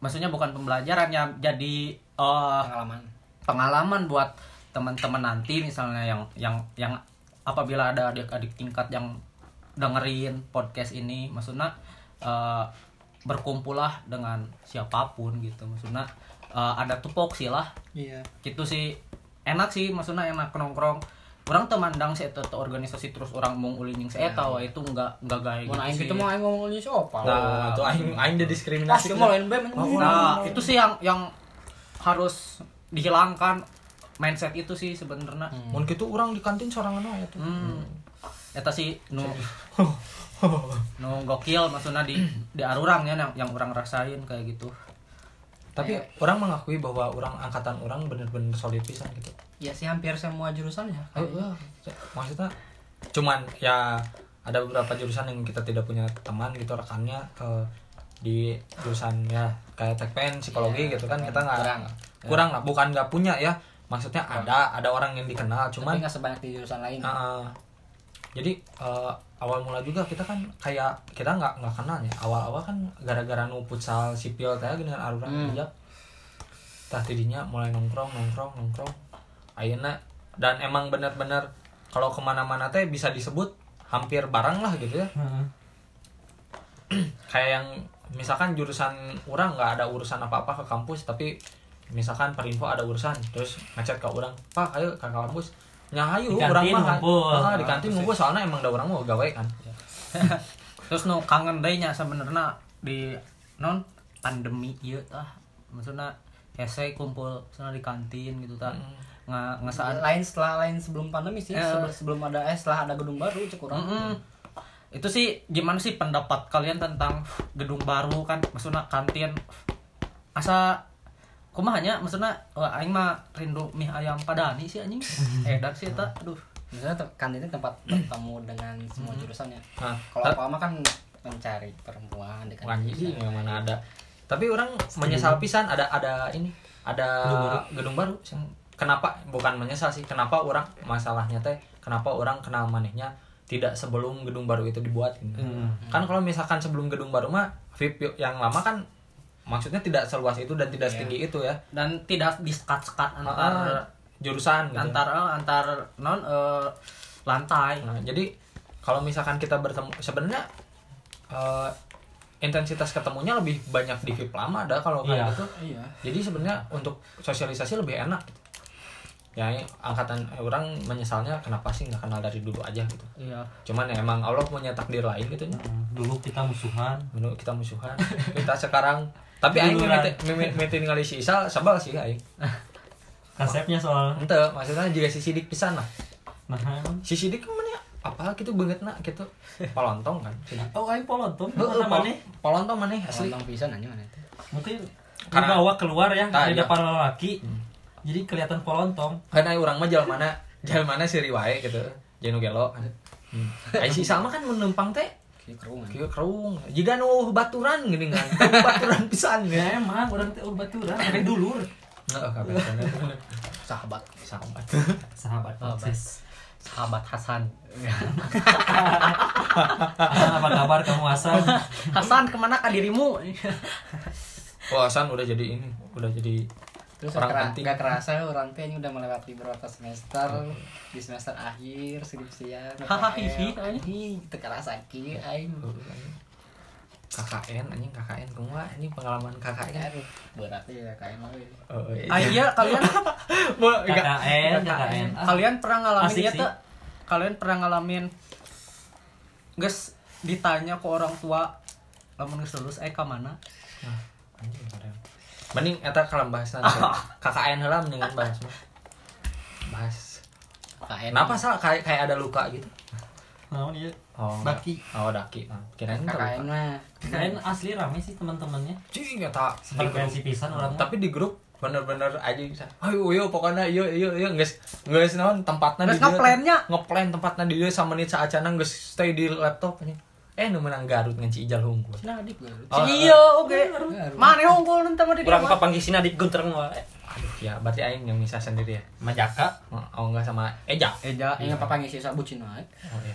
maksudnya bukan pembelajaran ya jadi eh, pengalaman. pengalaman buat teman-teman nanti misalnya yang yang yang apabila ada adik-adik tingkat yang dengerin podcast ini maksudnya eh, berkumpullah dengan siapa pun gitu maksudnya eh, ada tupoksi lah iya gitu sih enak sih maksudnya enak nongkrong orang temandang sih itu organisasi terus orang mau ulining saya tahu itu enggak enggak gaya mau aing sih. gitu mau aing ngomong ini siapa Nah, itu aing aing udah diskriminasi. mau lain Nah, itu sih yang yang harus dihilangkan mindset itu sih sebenarnya. Mun kitu urang di kantin sorangan wae tuh. Hmm. Eta sih nu (laughs) nu gokil maksudnya di di arurang ya yang yang orang rasain kayak gitu. Tapi orang mengakui bahwa orang angkatan orang bener-bener solid pisan gitu. ya sih hampir semua jurusan ya Heeh. Maksudnya cuman ya ada beberapa jurusan yang kita tidak punya teman gitu rekannya eh, di jurusan ya kayak tekpen psikologi Iya, gitu kan kita nggak Kurang. kurang lah bukan nggak punya ya maksudnya ada ada orang yang dikenal cuman nggak sebanyak di jurusan lain Heeh. Jadi eh, awal mula juga kita kan kayak kita nggak nggak kenal ya awal-awal kan gara-gara nu futsal sipil teh dengan aruran Hmm. hmm. tah tidinya mulai nongkrong nongkrong nongkrong ayeuna dan emang bener-bener kalau ke mana-mana teh bisa disebut hampir barang lah gitu ya Heeh. (clears throat) kayak yang misalkan jurusan orang nggak ada urusan apa-apa ke kampus tapi misalkan perinfo ada urusan terus ngechat ke orang pak ayo ke kampus nyahayu Di orang kantin mah. Ah, di kantin ngumpul soalnya emang ada orang mau gawe kan (laughs) Terus nu kangen deui nya sebenarnya di non pandemi ieu tah. Maksudnya hese kumpul sana di kantin gitu tah. Nga ngesaan lain setelah lain sebelum pandemi sih Eh. sebelum, sebelum ada eh setelah ada gedung baru cek orang Mm-mm. Itu sih gimana sih pendapat kalian tentang gedung baru kan maksudnya kantin asa kumahanya maksudnya oh, aing mah rindu mie ayam padani sih anjing. (laughs) Edan sih eta aduh. Misalnya kantin itu tempat bertemu dengan semua jurusannya nah kalau apa mah kan mencari perempuan di kantin sih yang mana ada. Tapi orang menyesal pisan ada ada ini ada Gedung baru. gedung baru kenapa bukan menyesal sih kenapa orang masalahnya teh kenapa orang kenal manehnya tidak sebelum gedung baru itu dibuat gitu. Hmm. kan kalau misalkan sebelum gedung baru mah VIP yang lama kan maksudnya tidak seluas itu dan tidak setinggi itu ya dan tidak disekat-sekat antar Ah, jurusan gitu. antar eh, antar non eh, lantai Nah, jadi kalau misalkan kita bertemu sebenarnya eh, intensitas ketemunya lebih banyak di VIP lama ada kalau kayak Iya. gitu. iya Jadi sebenarnya untuk sosialisasi lebih enak gitu. Ya angkatan eh, orang menyesalnya kenapa sih nggak kenal dari dulu aja gitu. iya Cuman ya emang Allah punya takdir lain gitu nya. Hmm, Dulu kita musuhan. Menurut kita musuhan. kita sekarang (laughs) tapi aing mimiti mimiti ningali si Isal sabal sih aing. (laughs) Kasepnya soal. Ente maksudnya juga si Sidik pisan lah. Nah, Si Sidik kan mana apa gitu banget nak gitu. Palontong kan. (laughs) Oh aing polontong mana mana? pol- Polontong mana asli. Lontong pisan aja mana itu Mungkin Karena- dibawa keluar ya dari iya. depan lelaki. Jadi kelihatan polontong. Kan aing urang mah jalan mana jalan mana si riwae gitu. Jenu gelo. Hmm. Ai si Salma kan menumpang teh Kieu kieu kerung. Jiga nu baturan gini kan. Baturan pisan Ya ya. emang orang teh udah baturan, ada dulur. Heeh, kabeh bener. (laughs) sahabat Sahabat. Sahabat Alexis. sahabat Hasan Hasan apa kabar kamu Hasan? Hasan ke mana kah dirimu Wah, Hasan udah jadi ini, udah jadi terus orang gak, penting. gak kerasa orang teh ini udah melewati beberapa semester? Di semester akhir skripsian Hahaha, aing. Teu kerasa kieu aing. KKN anjing. KKN kumaha ini pengalaman KKN Aduh, berat ya mau ini. oh, Ah iya kalian KKN KKN kalian pernah ngalamin ya tuh? Kalian pernah ngalamin Guys, ditanya ke orang tua lamun geus lulus eh ka mana? Nah, anjing. Mending eta kalau bahas nanti (laughs) KKN heula mendingan bahas mah. Bahas. KKN. kenapa salah kayak kayak ada luka gitu? Naon ieu? Oh Daki. oh daki. Nah, kirain KKN terluka mah. KKN asli rame sih teman-temannya cing eta frekuensi pisan orang tapi di grup bener-bener aja bisa. Ayo ayo pokoknya iyo iyo iyo nggak nggak naon tempatnya Geus dia. ngeplan-nya. tuh. ngeplan tempatnya di dia sama menit saacana nggak stay di laptop aja eh nu menang Garut ngan Cijal hunggul Cina adik gue. Oh, iya, oke. Mana unggul nanti mah di kurang dia. papanggih sina di guntereng wae aduh ya berarti aing yang bisa sendiri ya majaka oh enggak sama Eja Eja. Ini apa panggil sih sabu Cina? eh? oh iya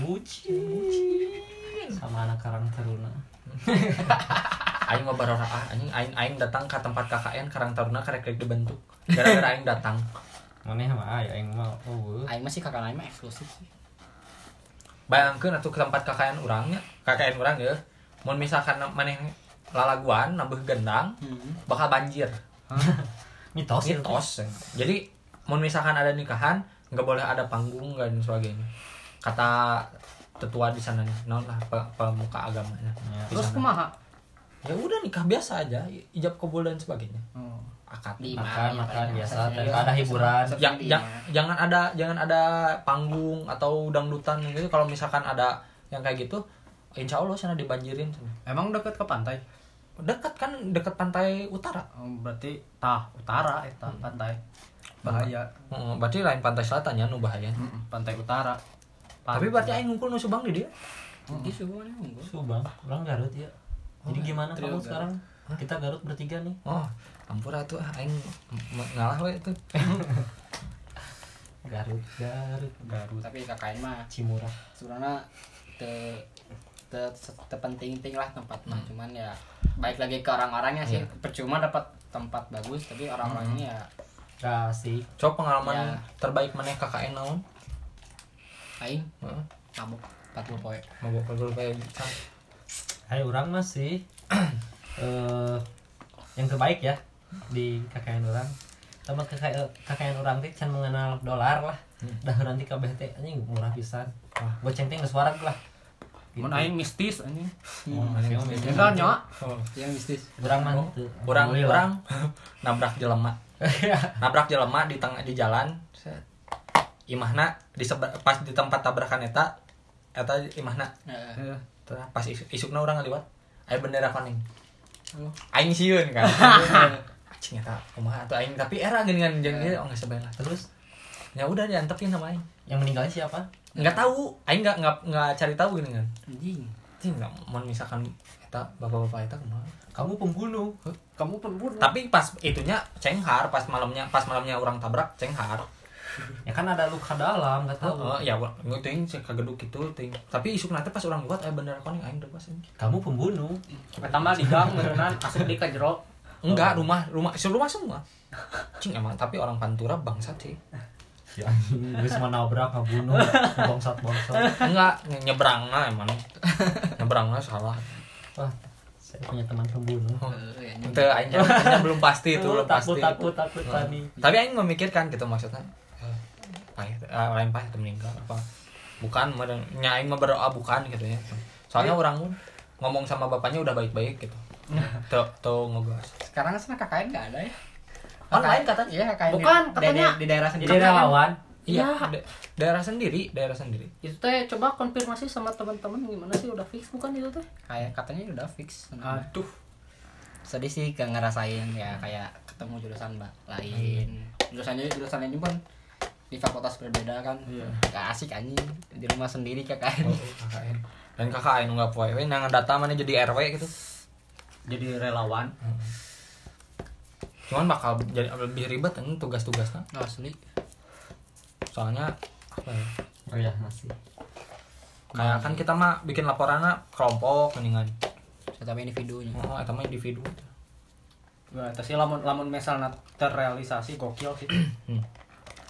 bucin sama anak karang taruna (laughs) aing mah barora ah anjing aing aing datang ke tempat KKN Karang Taruna karek rek dibentuk gara-gara aing datang (laughs) mana mah aya yang mau oh Aing masih kakak lain mah eksklusif sih. Bayangkeun atuh ke tempat KKN urangnya KKN urang ya. Mun misalkan maneh lalaguan nambah gendang Hmm. bakal banjir. (laughs) Mitos mitos. Jadi mau misalkan ada nikahan nggak boleh ada panggung dan sebagainya. Kata tetua di sana non lah pe- pemuka agamanya. Ya. Terus kumaha? ya udah nikah biasa aja ijab kabul dan sebagainya. Oh. Akad Di makan mana, makan biasa tanpa ada hiburan di jang- mana. jangan ada jangan ada panggung atau dangdutan gitu kalau misalkan ada yang kayak gitu insya Allah sana dibanjirin sana. Emang deket ke pantai? dekat kan dekat pantai utara Oh, berarti tah utara eta pantai. Bahaya. Heeh, berarti lain pantai selatan ya nu bahaya Mm-mm, Pantai utara. tapi berarti aing ngumpul nu subang di dia Di semuanya unggul. subang orang Garut ya jadi gimana trio kamu Garut. Kita Garut bertiga nih. Oh, ampura tuh ah, aing ngalah we tuh. (laughs) Garut Garut Garut. Tapi KKN mah Cimurah. Sebenarnya te te, te penting-penting lah tempatnya cuman ya baik lagi ke orang-orangnya sih. Percuma dapat tempat bagus tapi orang-orangnya ya kasih Coba pengalaman Ya. terbaik mana KKN naon? aing? Heeh. mabuk 40 poe Mabok pegel kayak Hai orang masih (clears throat) eh yang terbaik ya di KKN orang sama KKN, KKN orang teh can mengenal dolar lah dah nanti kabeh teh anjing murah pisan wah goceng teh geus wareg lah Mun aing mistis anjing. Mun aing nya. Oh. yang mistis Urang mah teu. Orang Alhamdulillah. orang (laughs) nabrak jelema. (laughs) nabrak jelema di tengah di jalan. Imahna di pas di tempat tabrakan eta eta imahna. Tah, pas isuk, isukna orang ngaliwat aya bendera kuning. Aing sieun kan. (laughs) Acing eta kumaha atuh aing? Tapi era geuningan jeung dia oh geus sebelah. terus Ya udah diantepin sama aing. yang meninggalnya siapa? Nggak tahu. Aing nggak nggak nggak cari tahu gini kan anjing. Sih nggak mau misalkan eta bapak-bapak eta ke mana kamu pembunuh. Kamu pembunuh. tapi pas itunya cenghar pas malamnya pas malamnya orang tabrak cenghar ya kan ada luka dalam nggak tahu. Oh, ya nggak ting cek kageduk gitu ting. Tapi isuk nanti pas orang buat eh bener koning aing depas ini kamu pembunuh. Eta mah di gang beneran asup di ka jero. enggak rumah rumah rumah semua. Cing emang tapi orang pantura bangsat sih. Ya anjing geus mah nabrak ngabunuh bangsat. Bangsat enggak nyebrang lah emang. Nyebrang lah salah. Wah saya punya teman pembunuh. Heeh, anjing. itu aing aing belum pasti itu Oh, belum takut pasti. takut takut tadi tapi aing memikirkan gitu maksudnya pahit eh, lain pahit meninggal apa bukan mereng- nya aing mah berdoa bukan gitu ya soalnya orang ngomong sama bapaknya udah baik-baik gitu (laughs) tuh tuh ngegas sekarang sana KKN nggak ada ya Online katanya. iya KKN Bukan, di, katanya. di, di daerah sendiri jadi relawan iya Iya. da- daerah sendiri daerah sendiri Itu teh coba konfirmasi sama teman-teman gimana sih udah fix bukan itu teh? kayak katanya udah fix Aduh. sedih sih gak ngerasain ya kayak ketemu jurusan mbak lain jurusannya jurusan lain pun di fakultas berbeda kan. Iya. gak asik anjing di rumah sendiri KKN oh, KKN dan KKN nggak poe we nangan data mana jadi RW gitu. Jadi relawan. cuman bakal jadi lebih ribet kan tugas-tugasnya. Asli. Soalnya apa ya? Oh ya masih. Kayak kan kita mah bikin laporannya kelompok mendingan. Tapi individunya. Oh mah individu. Wah, tapi lamun lamun misalnya terrealisasi gokil sih.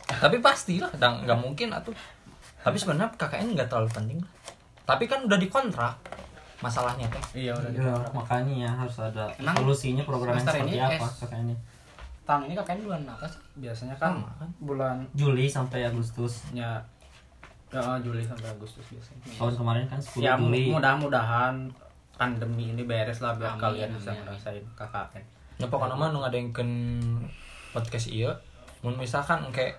Tapi pasti lah dan nggak mungkin atuh tapi sebenarnya KKN nggak terlalu penting lah. tapi kan udah dikontrak masalahnya teh. Iya udah Ya, makanya ya harus ada Emang solusinya program yang semester seperti ini apa S- kakaknya tahun ini KKN bulan apa sih? Biasanya kan Sama, kan? bulan Juli sampai Agustus. Ya. Ya, Juli sampai Agustus biasanya. Tahun kemarin kan 10 ya Juli. mudah-mudahan pandemi ini beres lah biar Amin, kalian bisa amin. ngerasain KKN Ya pokoknya mah nu ngadengkeun podcast ieu. Mun misalkan engke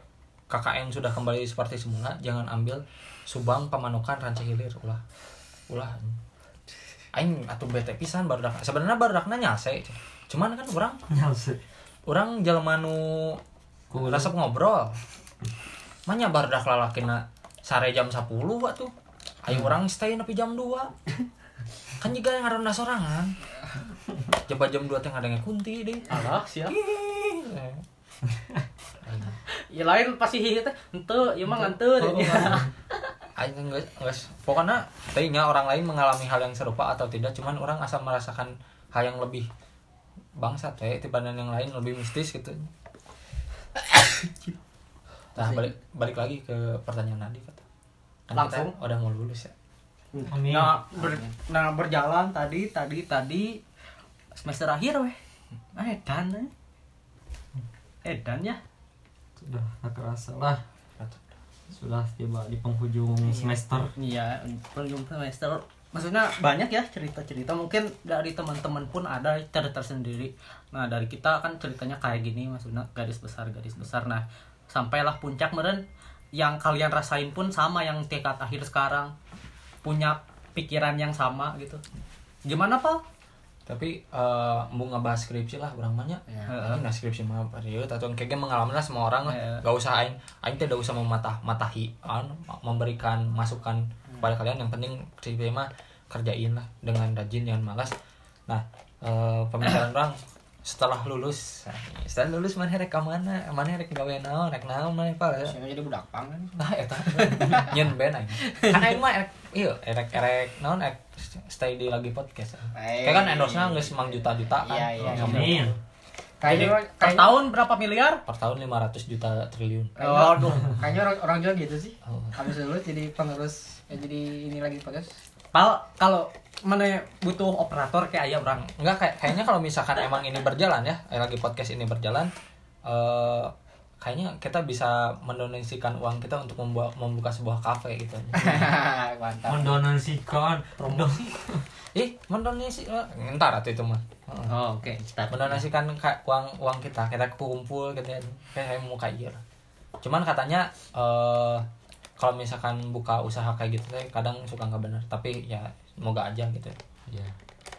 KKN sudah kembali seperti semula jangan ambil Subang Pamanukan Ranca Hilir. Ulah ulah. Aing atuh bete pisan barudak sebenarnya barudakna nyase cuman kan orang Nyalse. orang jelema nu Kudu. resep ngobrol. Manya barudak lalakina sare jam 10 atuh ayo orang stay nepi jam 2 kan juga yang ngaronda sorangan. (laughs) Coba jam 2 teh ngadenge kunti deh. Alah siap. Ih. Ya lain pasti hihi teh ente ieu mah ngante Oh, (laughs) Aing enggak enggak pokoknya tadinya orang lain mengalami hal yang serupa atau tidak cuman orang asal merasakan hal yang lebih bangsat teh dibanding yang lain lebih mistis gitu. (coughs) Nah balik balik lagi ke pertanyaan Nadi kata kan Langsung? kita udah mau lulus ya. Amin. nah, ber- nah berjalan tadi tadi tadi semester akhir weh. Ah edan eh. Edan ya sudah tak kerasa lah sudah tiba di penghujung semester Iya, penghujung semester. Maksudnya banyak ya cerita-cerita. Mungkin dari teman-teman pun ada cerita tersendiri. Nah, dari kita kan ceritanya kayak gini, maksudnya garis besar, garis besar. Nah, sampailah puncak meren yang kalian rasain pun sama yang tingkat akhir sekarang. Punya pikiran yang sama gitu. Gimana, Pak? Tapi eh mau ngebahas skripsi lah orang banyak. Ya. Ini nah skripsi mah periode atau kayaknya mengalami lah semua orang lah. Ya. gak usah aing aing tidak usah mematah matahi anu, memberikan masukan kepada kalian. Yang penting skripsi mah kerjain lah dengan rajin dengan malas. Nah eh, pembicaraan (coughs) orang setelah lulus setelah lulus mana rek mana? Mana rek gawe naon? Rek naon mana pak? Saya jadi budak pang kan. (laughs) Nah eta. Nyen ben aing. (laughs) Kan aing mah erek iya erek erek naon erek stay di lagi podcast kayak kan endorse-nya geus mang juta-juta kan Iya, iya, iya. kayaknya Per tahun berapa miliar? per tahun 500 juta triliun Oh, aduh. kayaknya orang, orang juga gitu sih Oh. habis lulus jadi pengurus ya jadi ini lagi podcast Pal, kalau mana butuh operator kayak ayah orang. Enggak kayak kayaknya kalau misalkan emang ini berjalan ya, lagi podcast ini berjalan eh kayaknya kita bisa mendonasikan uang kita untuk membuat membuka sebuah kafe gitu. (laughs) mantap mendonasikan Promosi. (laughs) Ih, mendonasi eh, ntar atau itu mah. Heeh. Oh, oke. Start. Mendonasikan ka- uang uang kita, kita kumpul gitu ya. Kayak mau kayak gitu. Cuman katanya eh kalau misalkan buka usaha kayak gitu kadang suka nggak bener, tapi ya semoga aja gitu. ya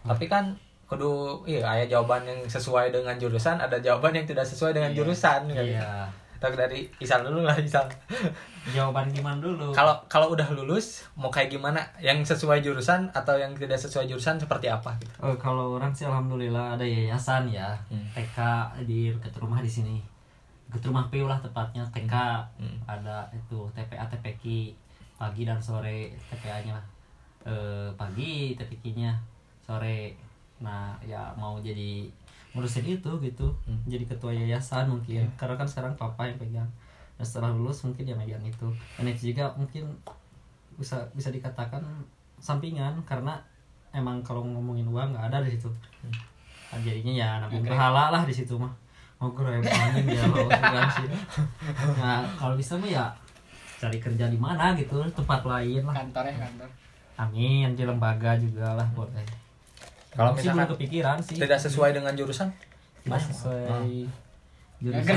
tapi kan kudu iya ada jawaban yang sesuai dengan jurusan ada jawaban yang tidak sesuai dengan jurusan kan. iya. Tapi dari Isal dulu lah Isal (laughs) jawaban gimana dulu? Kalau kalau udah lulus mau kayak gimana? Yang sesuai jurusan atau yang tidak sesuai jurusan seperti apa gitu? Oh, kalau orang sih alhamdulillah ada yayasan ya. Hmm. TK di dekat rumah di sini. Dekat rumah Piu lah tepatnya TK Hmm. ada itu TPA TPQ pagi dan sore TPA nya lah. Eh, pagi TPQ nya sore nah ya mau jadi ngurusin itu gitu. Hmm. jadi ketua yayasan mungkin. Karena kan sekarang papa yang pegang. Dan setelah lulus mungkin dia megang itu. Dan itu juga mungkin bisa bisa dikatakan sampingan. Karena emang kalau ngomongin uang nggak ada di situ. Nah, jadinya ya nabung pahala lah di situ mah. Mau gue angin ya lo kan sih. Nah kalau bisa mah ya cari kerja di mana gitu. Tempat lain lah. Kantor ya kantor. Amin. Di lembaga juga lah boleh Kalau misalkan belum kepikiran sih. tidak sesuai dengan jurusan? Tidak sesuai. Jurusan?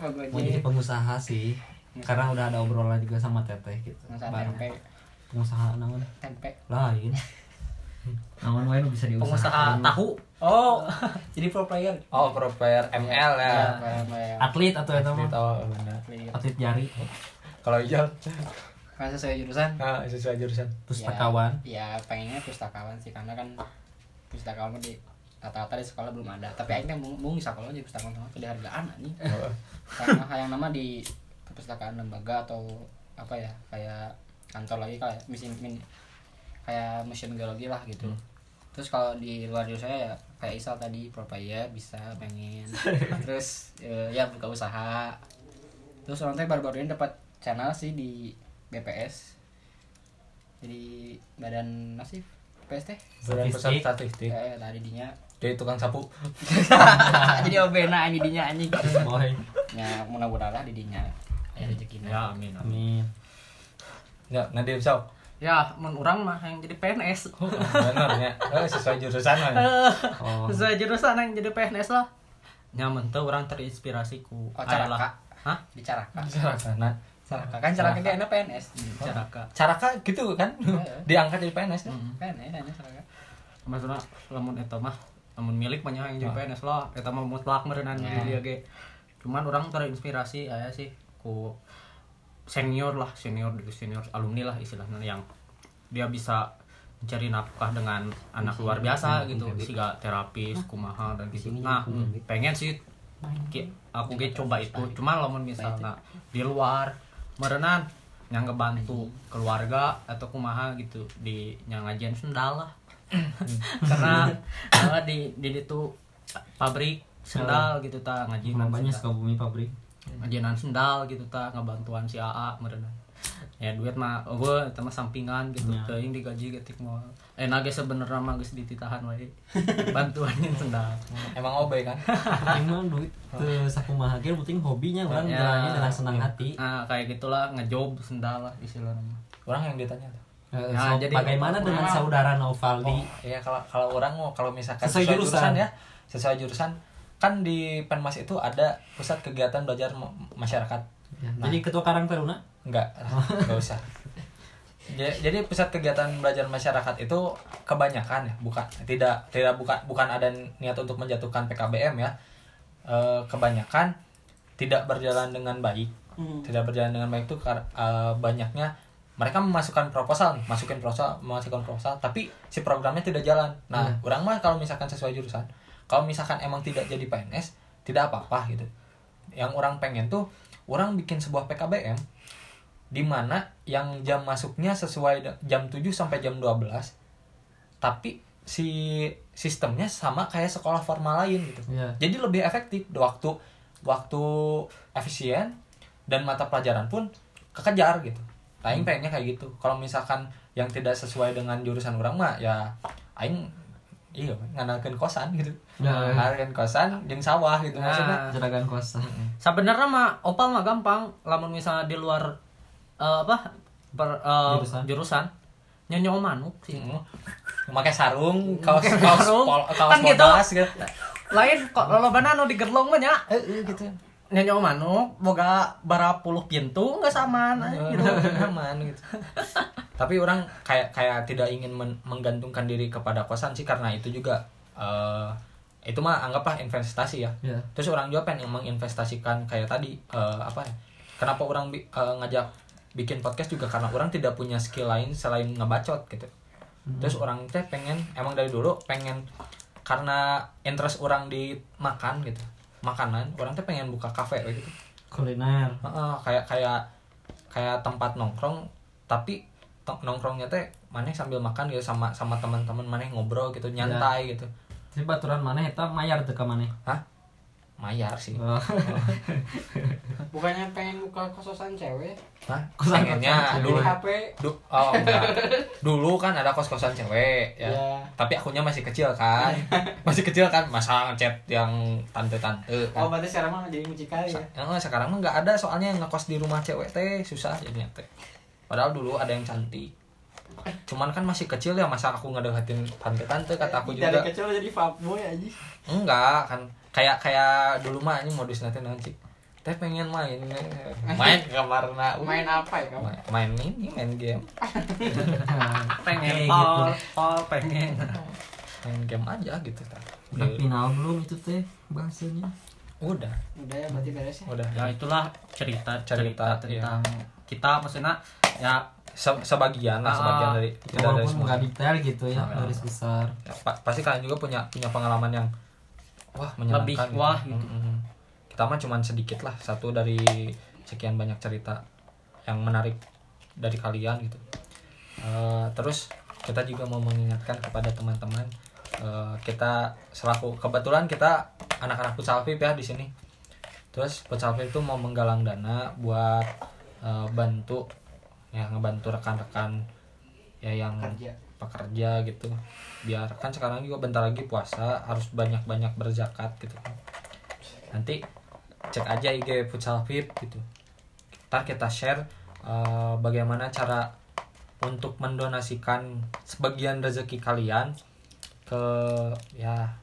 Mau pokoknya. Jadi pengusaha sih. Karena udah ada obrolan juga sama teteh gitu. Tempe pengusaha naon? Tempe. Lain. (laughs) Naon wae nu bisa diusahakan? Pengusaha tahu. oh (laughs) jadi pro player. Oh pro player ML ya. Atlet atau Atlet, oh, benar. atlet. Jari. Kalau Ijal? Kan sesuai jurusan? Ah, sesuai jurusan. Pustakawan. Ya, ya pengennya pustakawan sih. Karena kan pustakawan mah di rata-rata di sekolah belum ada. Tapi mau di sekolah jadi pustakawan sama jadi hargaan anjing. (laughs) Oh. karena yang nama di perpustakaan lembaga atau apa ya kayak kantor lagi kayak mesin min, kayak mesin geologi lah gitu. Terus kalau di luar jurusan saya ya kayak Isal tadi pro player bisa pengen. (laughs) Terus eh, ya buka usaha. Terus orang teh baru-baru ini dapat channel sih di BPS jadi badan nasib PS teh Badan pusat Statistik. eh tadi dinya. Jadi tukang sapu. (laughs) Jadi obena ini dinya anjing. Boy. Ya mudah-mudahan di dinya. Ya rezeki ya amin amin. nggak nanti bisa ya mun urang mah yang jadi PNS benar ya Eh, sesuai jurusan mah (laughs) oh. Sesuai jurusan yang jadi PNS lah. Nyaman tuh orang terinspirasi ku oh hah? Di caraka. Caraka caraka. Kan caraka dia enak PNS caraka. Caraka gitu kan? Diangkat jadi PNS kan? PNS enak caraka. Maksudnya lamun eta mah lamun milik banyak yang jadi PNS lah eta mah mutlak merenang di dia ge. Cuman orang terinspirasi aya sih ku senior lah senior senior alumni lah istilahnya yang dia bisa mencari nafkah dengan anak luar biasa gitu. siga terapis kumaha dan gitu. Nah pengen sih ki- aku ge coba itu. cuman lamun misalnya di luar merenan yang ngebantu keluarga atau kumaha gitu di yang ngajian sendal lah. (laughs) Karena eh, di di itu pabrik sendal gitu ta ngajian banyak sendal. Sukabumi pabrik. Ngajian sendal gitu ta ngebantuan si AA merenang ya duit mah gue sama sampingan gitu Ya. teuing digaji ketik mau eh nage sebenarnya mah geus dititahan wae bantuan yang sendal (laughs) emang obe kan (laughs) emang duit ke sakumaha ge penting hobinya orang Ya. jalannya dengan senang hati nah kayak gitulah ngejob sendal lah istilahnya orang yang ditanya tuh Nah, so, jadi- bagaimana dengan saudara Novaldi Iya kalau kalau orang mau kalau misalkan Sesuai sesuai, jurusan. jurusan. ya sesuai jurusan kan di Penmas itu ada pusat kegiatan belajar ma- masyarakat. Nah, jadi ketua Karang Taruna enggak enggak usah. Ja- Jadi pusat kegiatan belajar masyarakat itu kebanyakan ya bukan tidak tidak bukan bukan ada niat untuk menjatuhkan PKBM ya. Eh, kebanyakan tidak berjalan dengan baik. Tidak berjalan dengan baik itu kar- eh, banyaknya mereka memasukkan proposal nih, masukin proposal, memasukkan proposal, tapi si programnya tidak jalan. Nah, orang mah kalau misalkan sesuai jurusan, kalau misalkan emang tidak jadi PNS, tidak apa-apa gitu. Yang orang pengen tuh, orang bikin sebuah PKBM di mana yang jam masuknya sesuai jam 7 sampai jam 12 tapi si sistemnya sama kayak sekolah formal lain gitu. Iya. Jadi lebih efektif waktu waktu efisien dan mata pelajaran pun kekejar gitu. Aing pengennya kayak gitu. Kalau misalkan yang tidak sesuai dengan jurusan orang mah ya aing iya ngandalkeun kosan gitu. Ya. Ngandalkeun kosan jeung sawah gitu maksudnya. Nah, juragan kosan sebenarnya mah opal mah gampang lamun misalnya di luar eh, apa ber, eh, Jurusan. jurusan nyonyo manuk sih Hmm. Memakai sarung, kaos Pakai kaos sarung. pol, kaos Kan gitu. modas gitu. lain kok lo anu di gerlong mah nya Eh, eh, gitu. Nyanyi manuk boga bara puluh pintu nggak sama nah, gitu. aman (laughs) gitu. Tapi orang kayak kayak tidak ingin men- menggantungkan diri kepada kosan sih karena itu juga eh, itu mah anggaplah investasi ya. Ya terus orang juga pengen menginvestasikan kayak tadi eh, apa ya kenapa orang bi- eh, ngajak bikin podcast juga karena orang tidak punya skill lain selain ngebacot gitu. Terus orang teh pengen emang dari dulu pengen karena interest orang di makan gitu makanan orang teh pengen buka kafe gitu. Kuliner. Heeh, kayak kayak kayak tempat nongkrong tapi nongkrongnya teh mana sambil makan gitu sama sama teman-teman mana ngobrol gitu nyantai gitu. Jadi baturan mana eta mayar teu ka maneh? Hah mayar sih. Oh. (laughs) bukannya pengen buka kososan cewek? Hah? Kosan- pengennya kosan dulu di HP du- oh enggak. Dulu kan ada kos kosan cewek ya. Iya. tapi akunya masih kecil kan. (laughs) Masih kecil kan masa ngechat yang tante tante oh kan berarti sekarang mah jadi mucikali ya? Sa- eh, sekarang mah nggak ada soalnya yang ngekos di rumah cewek teh susah jadinya teh. Padahal dulu ada yang cantik. Cuman kan masih kecil ya masa aku ngedeketin tante-tante kata aku dari juga. kecil jadi fuckboy aja enggak kan kayak kayak dulu mah ini modus nanti nanti teh pengen main main (laughs) ke kamar na main apa ya kamu? Main, main ini main game. (laughs) Pengen Kayak pol gitu. pol pengen. Main game aja gitu ta. udah final belum itu teh bahasanya? Udah. Udah ya berarti beres ya? Udah. Ya itulah cerita Cerita, cerita tentang kita maksudnya ya Se- sebagian lah Ah, sebagian dari tidak dari walaupun semua. detail gitu ya Ah. garis besar Ya, pa- pasti kalian juga punya punya pengalaman yang wah menyenangkan Lebih gitu. wah gitu. Mm-mm. kita mah cuman sedikit lah satu dari sekian banyak cerita yang menarik dari kalian gitu Eh, terus kita juga mau mengingatkan kepada teman-teman eh, kita selaku kebetulan kita anak-anak futsal VIP ya di sini terus futsal VIP itu mau menggalang dana buat eh, bantu ya ngebantu rekan-rekan ya yang. Pekerja gitu. Biar kan sekarang juga bentar lagi puasa harus banyak-banyak berzakat gitu kan. Nanti cek aja IG futsal gitu. Ntar kita share eh, bagaimana cara untuk mendonasikan sebagian rezeki kalian ke ya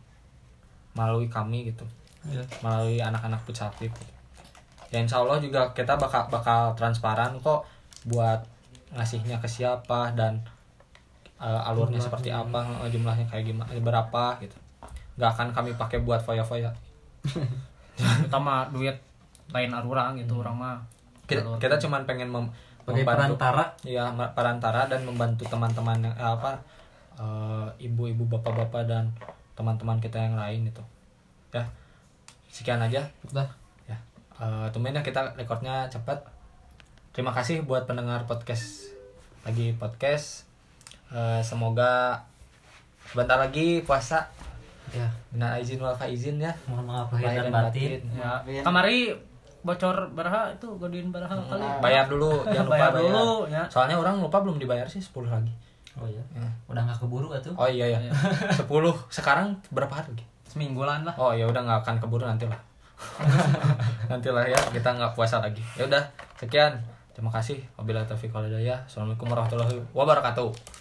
melalui kami gitu. Melalui anak-anak futsal gitu. ya insya Allah juga kita bakal bakal transparan kok buat ngasihnya ke siapa dan eh, alurnya seperti apa eh, jumlahnya kayak gimana berapa gitu. Nggak akan kami pakai buat foya-foya. (laughs) Utama duit lain arurang gitu orang mah. Kita, kita cuman pengen mem- Sebagai membantu perantara. ya perantara dan membantu teman-teman yang- eh, apa eh, ibu-ibu bapak-bapak dan teman-teman kita yang lain itu. Ya sekian aja. Udah. ya ya kita rekornya cepat. Terima kasih buat pendengar podcast lagi podcast Eh, semoga sebentar lagi puasa. Ya. Minal izin wal faizin ya. Mohon maaf lahir dan batin. ya. Iya. kamari bocor beraha itu godin beraha kali. Bayar dulu (laughs) jangan lupa Bayar bayar, dulu, ya. soalnya orang lupa belum dibayar sih 10 lagi. Oh iya? Ya. udah nggak keburu atuh oh iya (laughs) ya 10 sekarang berapa hari lagi? Semingguan lah. Oh ya udah nggak akan keburu nanti lah (laughs) nanti lah ya kita nggak puasa lagi. Ya udah sekian. Terima kasih. Wabillahi taufiq wal hidayah. Assalamualaikum warahmatullahi wabarakatuh